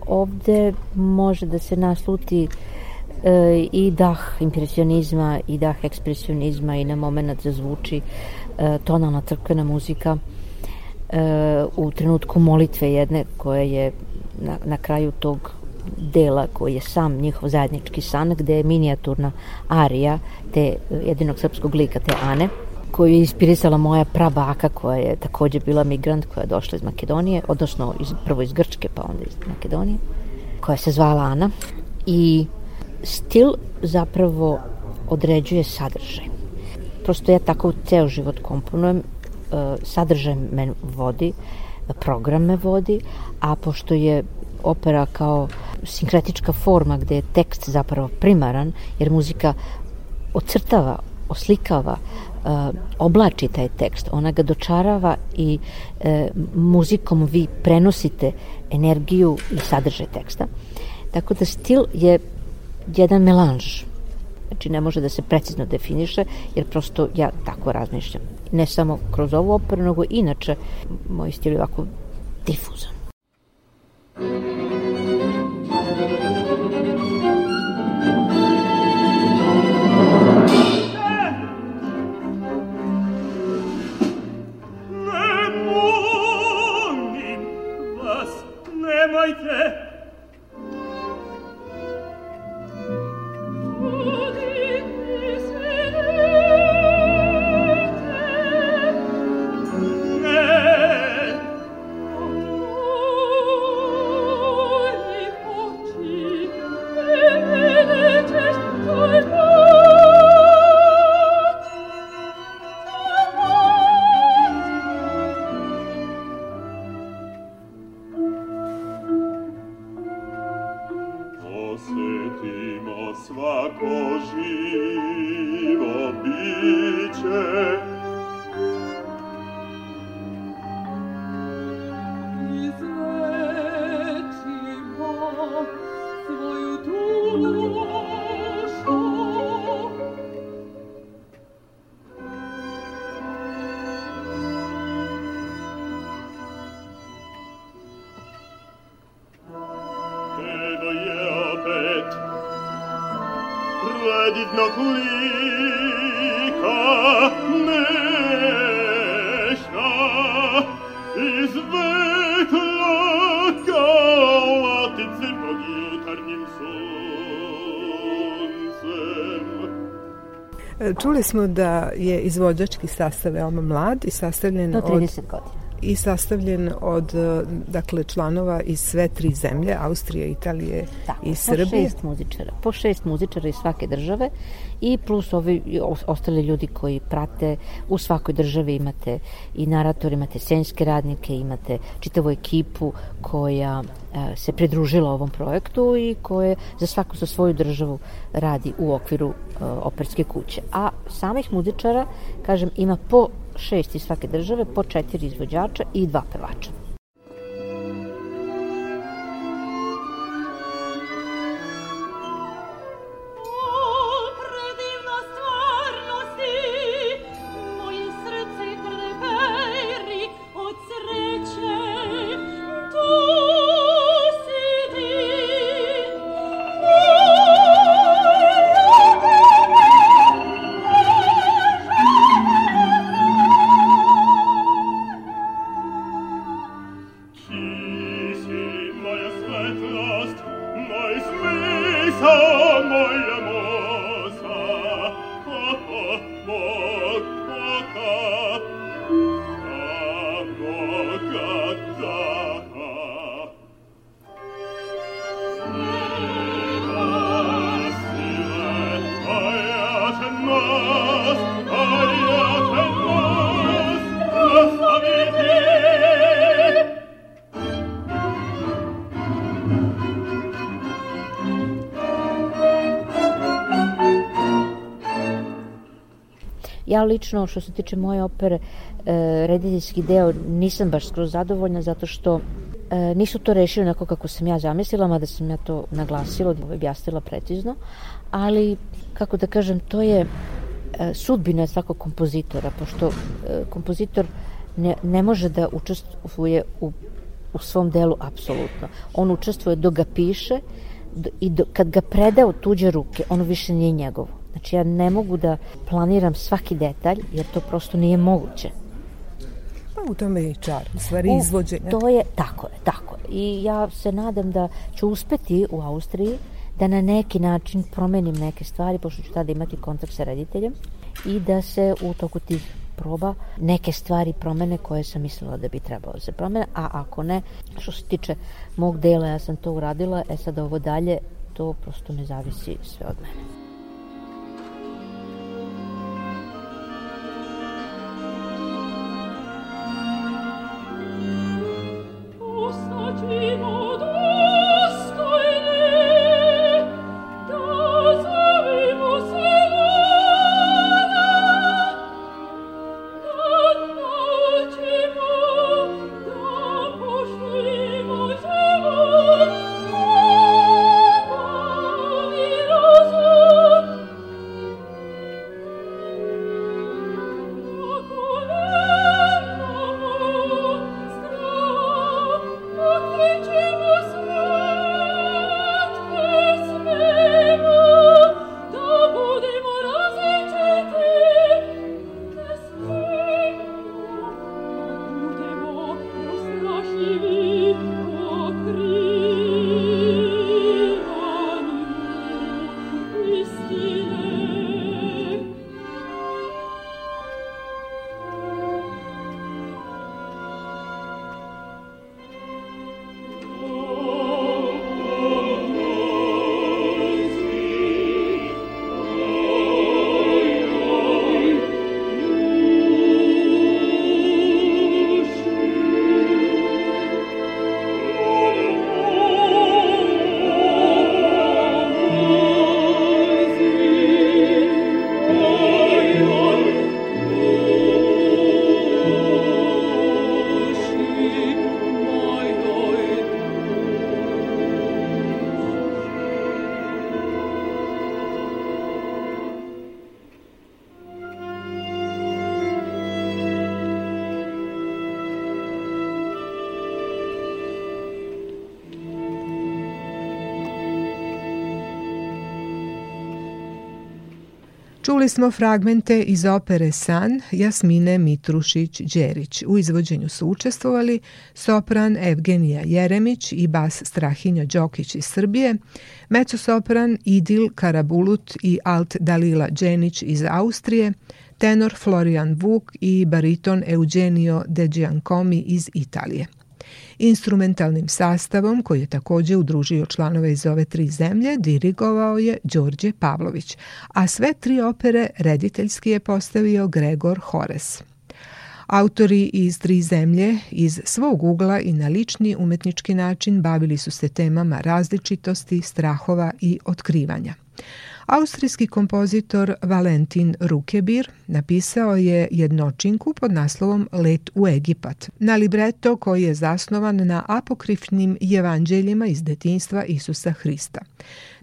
Ovde može da se nasluti e, i dah impresionizma i dah ekspresionizma i na moment zazvuči e, tonalna crkvena muzika e, u trenutku molitve jedne koja je na, na kraju tog dela koji je sam njihov zajednički san gde je minijaturna arija te jedinog srpskog lika te Ane koju je inspirisala moja prabaka koja je takođe bila migrant koja je došla iz Makedonije, odnosno iz, prvo iz Grčke pa onda iz Makedonije, koja se zvala Ana i stil zapravo određuje sadržaj. Prosto ja tako ceo život komponujem, e, sadržaj me vodi, program me vodi, a pošto je opera kao sinkretička forma gde je tekst zapravo primaran, jer muzika ocrtava, oslikava, uh, oblači taj tekst, ona ga dočarava i uh, muzikom vi prenosite energiju i sadržaj teksta. Tako da stil je jedan melanž. Znači ne može da se precizno definiše, jer prosto ja tako razmišljam. Ne samo kroz ovu operu, nego inače moj stil je ovako difuzan. seite widno kulika iz i kao latice pod jutarnjim suncem. E, čuli smo da je izvođački sastav veoma mlad i sastavljen Do 30 od... godina i sastavljen od e, dakle članova iz sve tri zemlje, Austrije, Italije Tako, i Srbije. Tako, šest muzičara po šest muzičara iz svake države i plus ovi ostali ljudi koji prate u svakoj državi imate i narator, imate scenske radnike, imate čitavu ekipu koja e, se pridružila ovom projektu i koje za svaku za svoju državu radi u okviru e, operske kuće. A samih muzičara, kažem, ima po šest iz svake države, po četiri izvođača i dva pevača. Lično, što se tiče moje opere, e, rediteljski deo nisam baš skroz zadovoljna zato što e, nisu to rešili onako kako sam ja zamislila, mada sam ja to naglasila, objasnila precizno, ali, kako da kažem, to je e, sudbina svakog kompozitora, pošto e, kompozitor ne, ne može da učestvuje u, u svom delu apsolutno. On učestvuje dok ga piše i do, kad ga preda u tuđe ruke, ono više nije njegovo. Znači ja ne mogu da planiram svaki detalj jer to prosto nije moguće. Pa u tome je i čar, u stvari izvođenja. To je, tako je, tako je. I ja se nadam da ću uspeti u Austriji da na neki način promenim neke stvari, pošto ću tada imati kontakt sa rediteljem i da se u toku tih proba neke stvari promene koje sam mislila da bi trebalo da se promene, a ako ne, što se tiče mog dela, ja sam to uradila, e sad ovo dalje, to prosto ne zavisi sve od mene. Čuli smo fragmente iz opere San Jasmine Mitrušić-Đerić. U izvođenju su učestvovali sopran Evgenija Jeremić i bas Strahinja Đokić iz Srbije, mecosopran Idil Karabulut i alt Dalila Đenić iz Austrije, tenor Florian Vuk i bariton Eugenio De Giancomi iz Italije. Instrumentalnim sastavom, koji je takođe udružio članove iz ove tri zemlje, dirigovao je Đorđe Pavlović, a sve tri opere rediteljski je postavio Gregor Hores. Autori iz tri zemlje iz svog ugla i na lični umetnički način bavili su se temama različitosti, strahova i otkrivanja. Austrijski kompozitor Valentin Rukebir napisao je jednočinku pod naslovom Let u Egipat, na libreto koji je zasnovan na apokrifnim evanđeljima iz detinstva Isusa Hrista.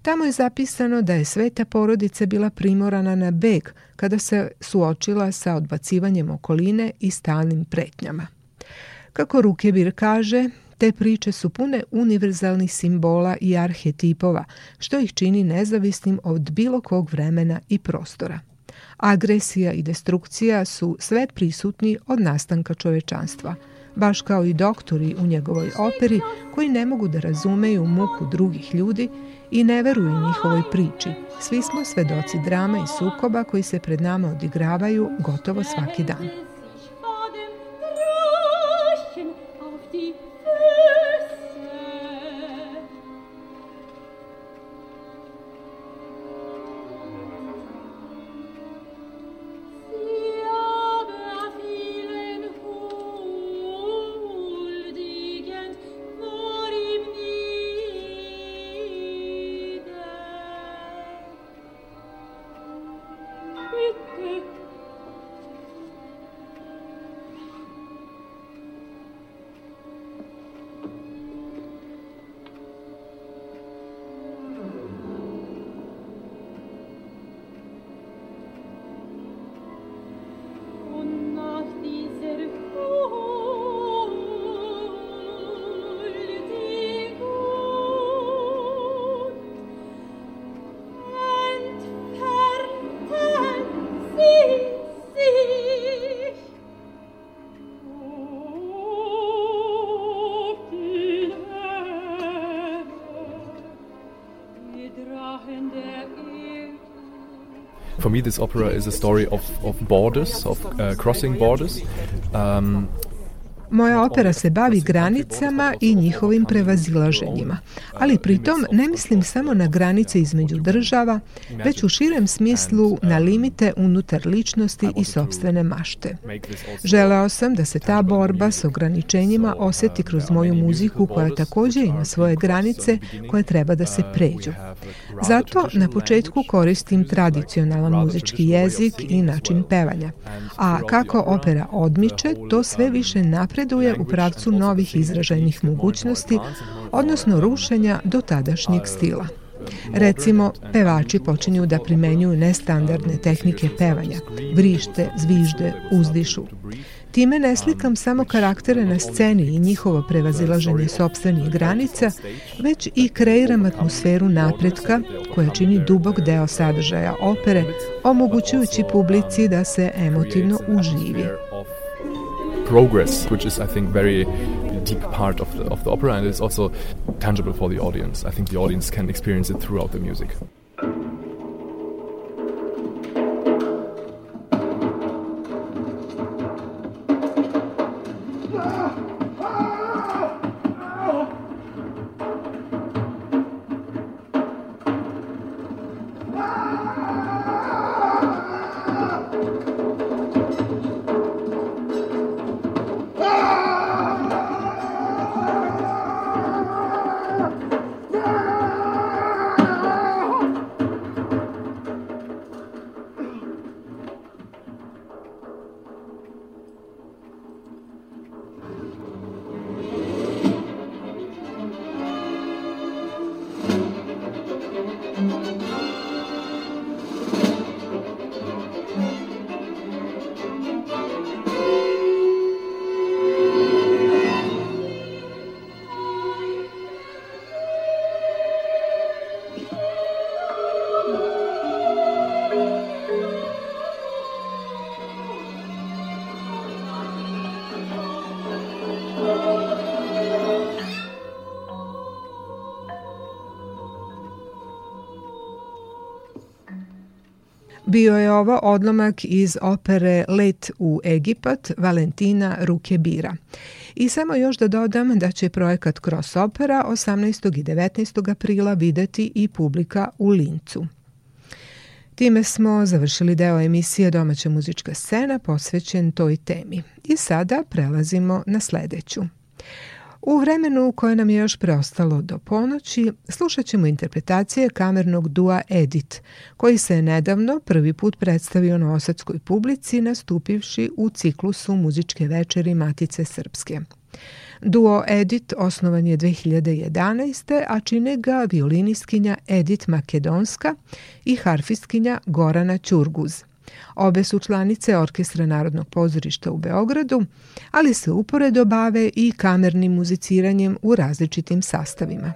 Tamo je zapisano da je sveta porodica bila primorana na beg kada se suočila sa odbacivanjem okoline i stalnim pretnjama. Kako Rukebir kaže, Te priče su pune univerzalnih simbola i arhetipova, što ih čini nezavisnim od bilo kog vremena i prostora. Agresija i destrukcija su sve prisutni od nastanka čovečanstva, baš kao i doktori u njegovoj operi koji ne mogu da razumeju muku drugih ljudi i ne veruju njihovoj priči. Svi smo svedoci drama i sukoba koji se pred nama odigravaju gotovo svaki dan. Me, this opera is a story of, of borders, of uh, crossing borders. Um, Moja opera se bavi granicama i njihovim prevazilaženjima, ali pritom ne mislim samo na granice između država, već u širem smislu na limite unutar ličnosti i sobstvene mašte. Želeo sam da se ta borba s ograničenjima oseti kroz moju muziku koja takođe ima svoje granice koje treba da se pređu. Zato na početku koristim tradicionalan muzički jezik i način pevanja, a kako opera odmiče, to sve više napreduje u pravcu novih izražajnih mogućnosti, odnosno rušenja do tadašnjeg stila. Recimo, pevači počinju da primenjuju nestandardne tehnike pevanja, vrište, zvižde, uzdišu. Time ne slikam samo karaktere na sceni i njihovo prevazilaženje sobstvenih granica, već i kreiram atmosferu napretka koja čini dubok deo sadržaja opere, omogućujući publici da se emotivno uživi. Progress, which is, I think, very deep part of the, of the opera and is also tangible for the audience. I think the audience can experience it throughout the music. Bio je ovo odlomak iz opere Let u Egipat Valentina Ruke Bira. I samo još da dodam da će projekat Cross Opera 18. i 19. aprila videti i publika u Lincu. Time smo završili deo emisije Domaća muzička scena posvećen toj temi. I sada prelazimo na sledeću. U vremenu koje nam je još preostalo do ponoći, slušat ćemo interpretacije kamernog dua Edit, koji se je nedavno prvi put predstavio na osadskoj publici nastupivši u ciklusu muzičke večeri Matice Srpske. Duo Edit osnovan je 2011. a čine ga violiniskinja Edit Makedonska i harfistkinja Gorana Ćurguz – Obe su članice Orkestra Narodnog pozorišta u Beogradu, ali se uporedo bave i kamernim muziciranjem u različitim sastavima.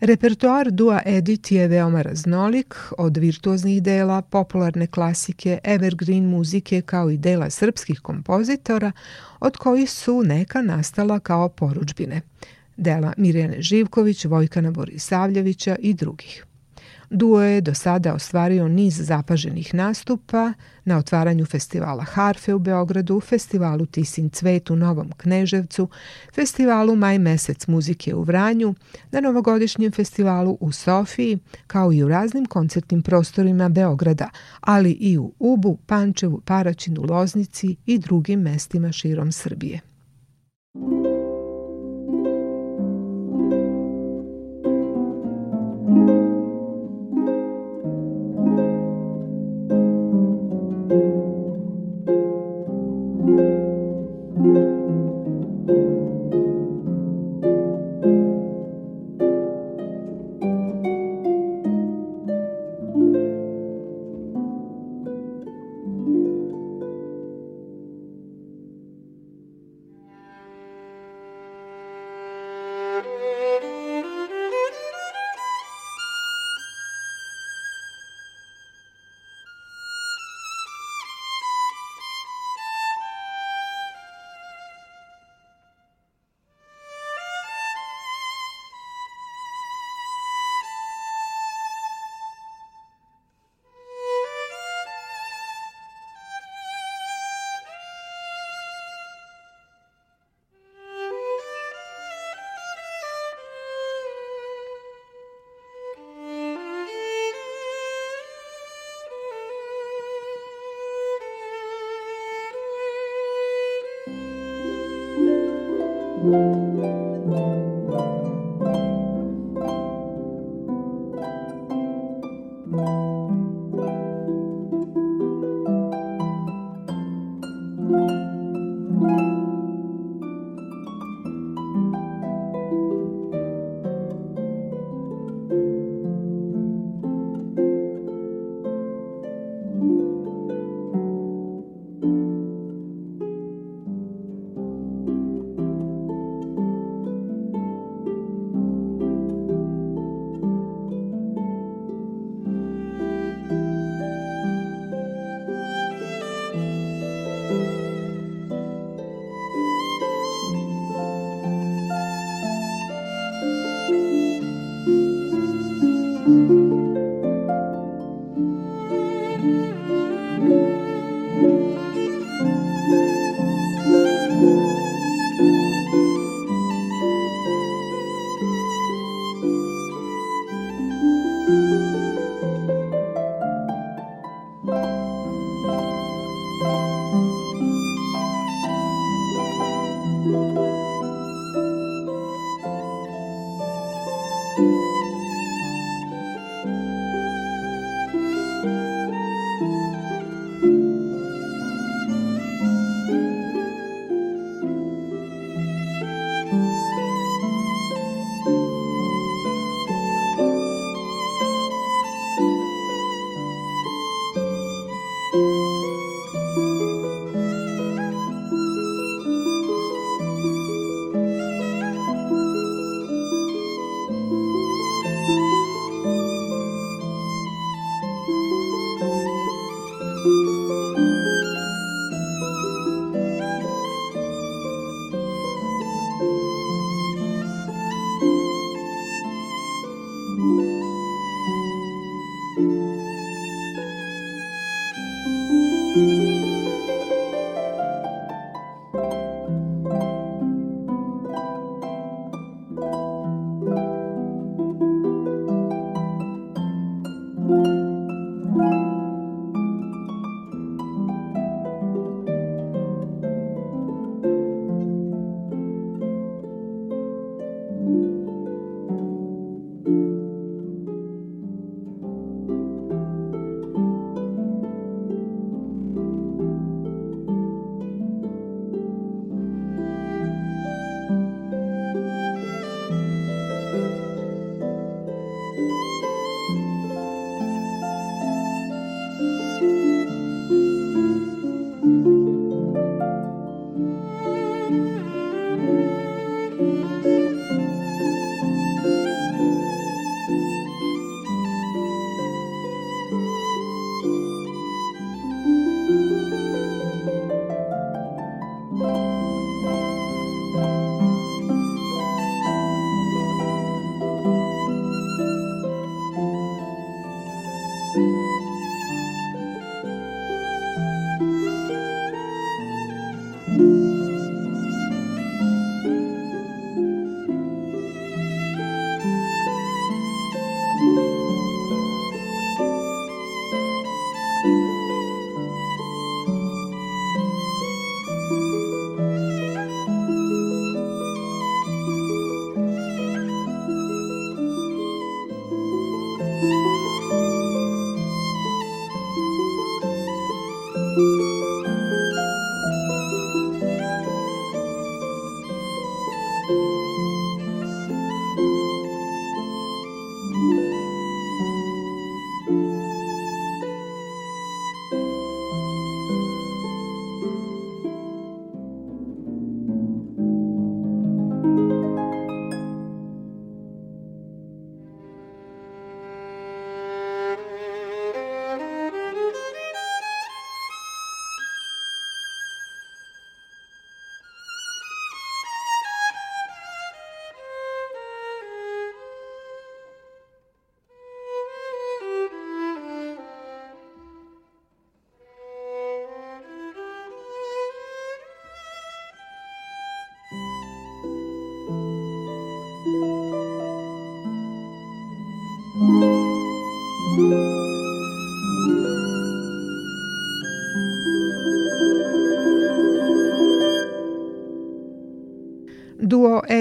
Repertoar Dua Edit je veoma raznolik, od virtuoznih dela, popularne klasike, evergreen muzike kao i dela srpskih kompozitora, od kojih su neka nastala kao poručbine. Dela Mirjane Živković, Vojkana Borisavljevića i drugih. Duo je do sada ostvario niz zapaženih nastupa na otvaranju festivala Harfe u Beogradu, festivalu Tisin Cvet u Novom Kneževcu, festivalu Maj mesec muzike u Vranju, na novogodišnjem festivalu u Sofiji, kao i u raznim koncertnim prostorima Beograda, ali i u Ubu, Pančevu, Paraćinu, Loznici i drugim mestima širom Srbije.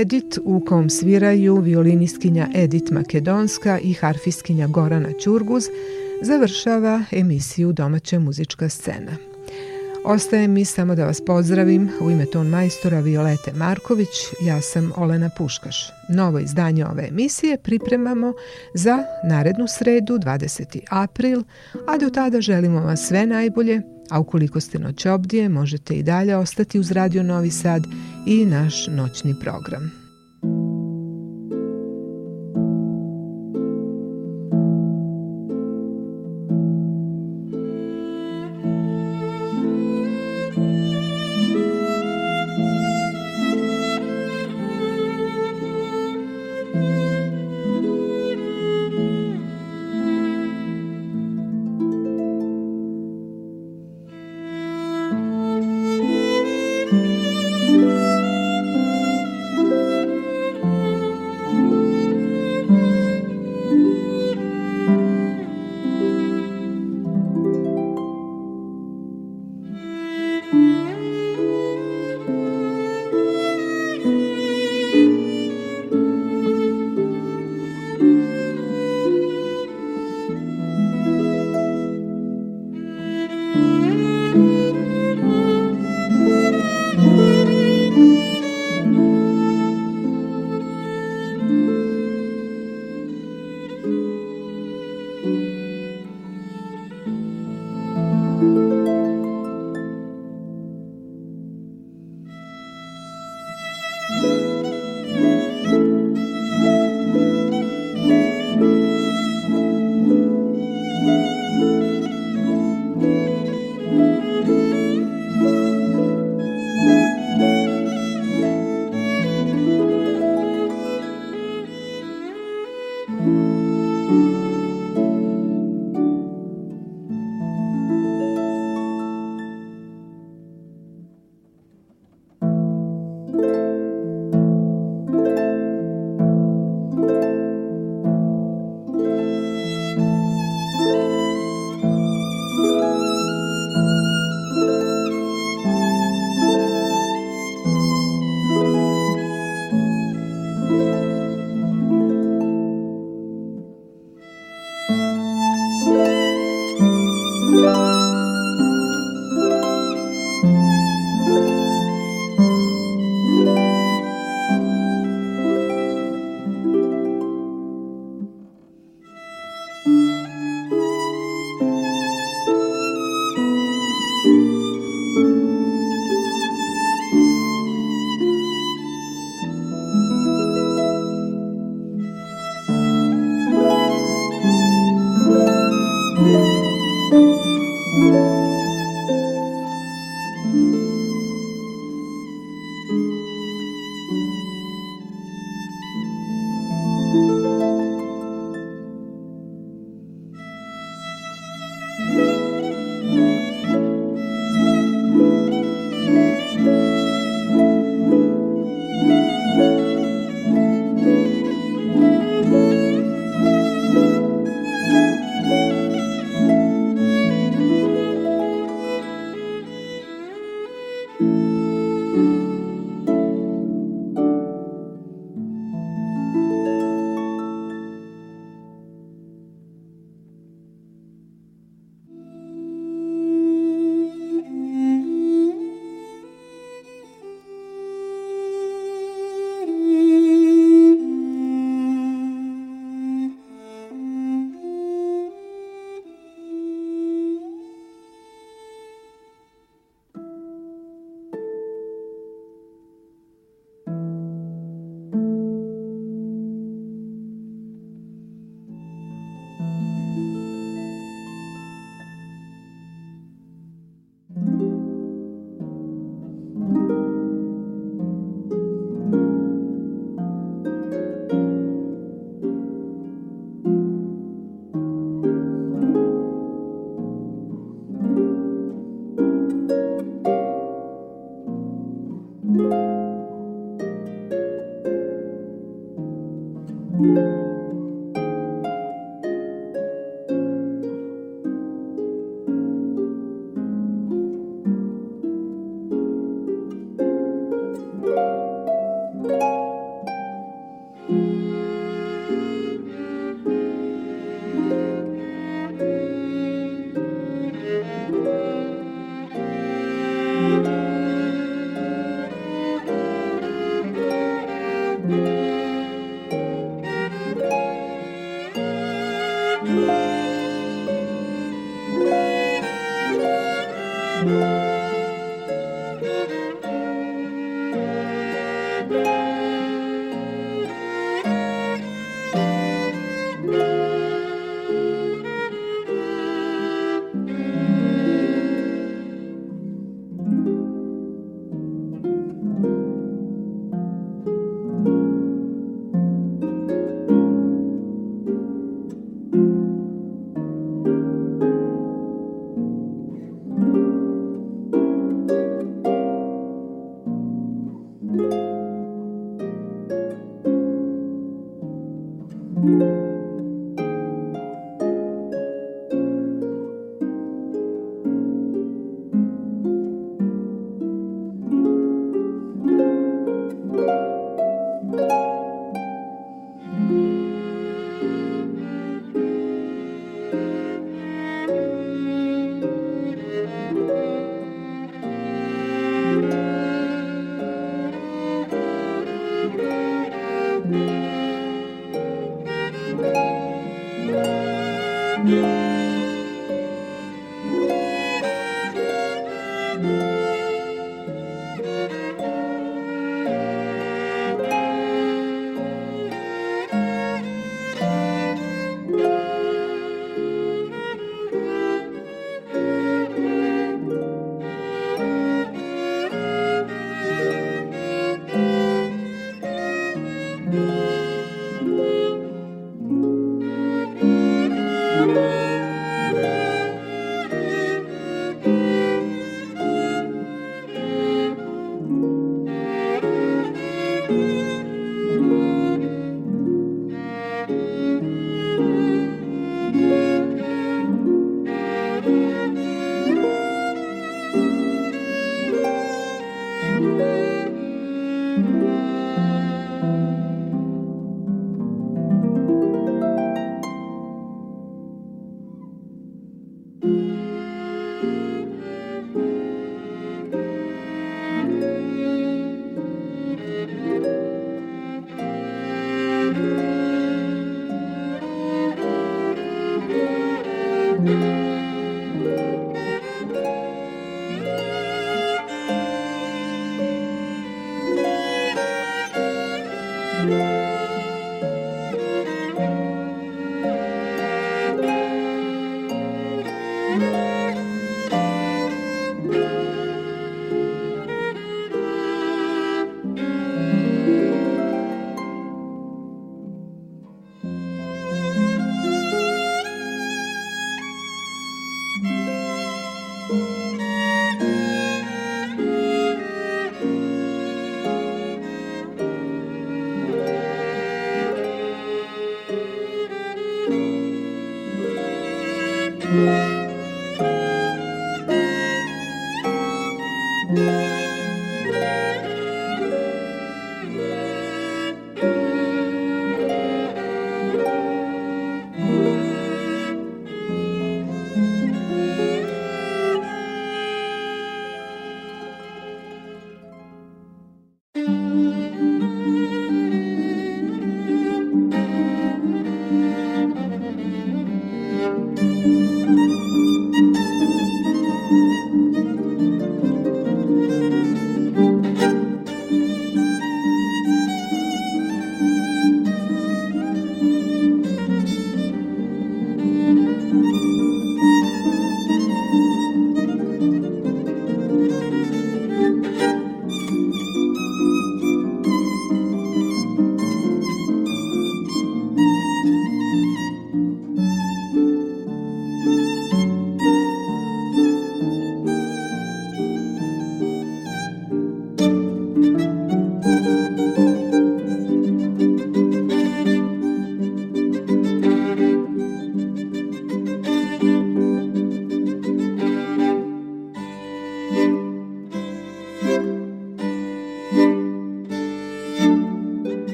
Edit u kom sviraju violinistkinja Edit Makedonska i harfistkinja Gorana Ćurguz završava emisiju Domaća muzička scena. Ostaje mi samo da vas pozdravim u ime ton majstora Violete Marković, ja sam Olena Puškaš. Novo izdanje ove emisije pripremamo za narednu sredu 20. april, a do tada želimo vam sve najbolje, a ukoliko ste noćobdije možete i dalje ostati uz Radio Novi Sad i naš noćni program.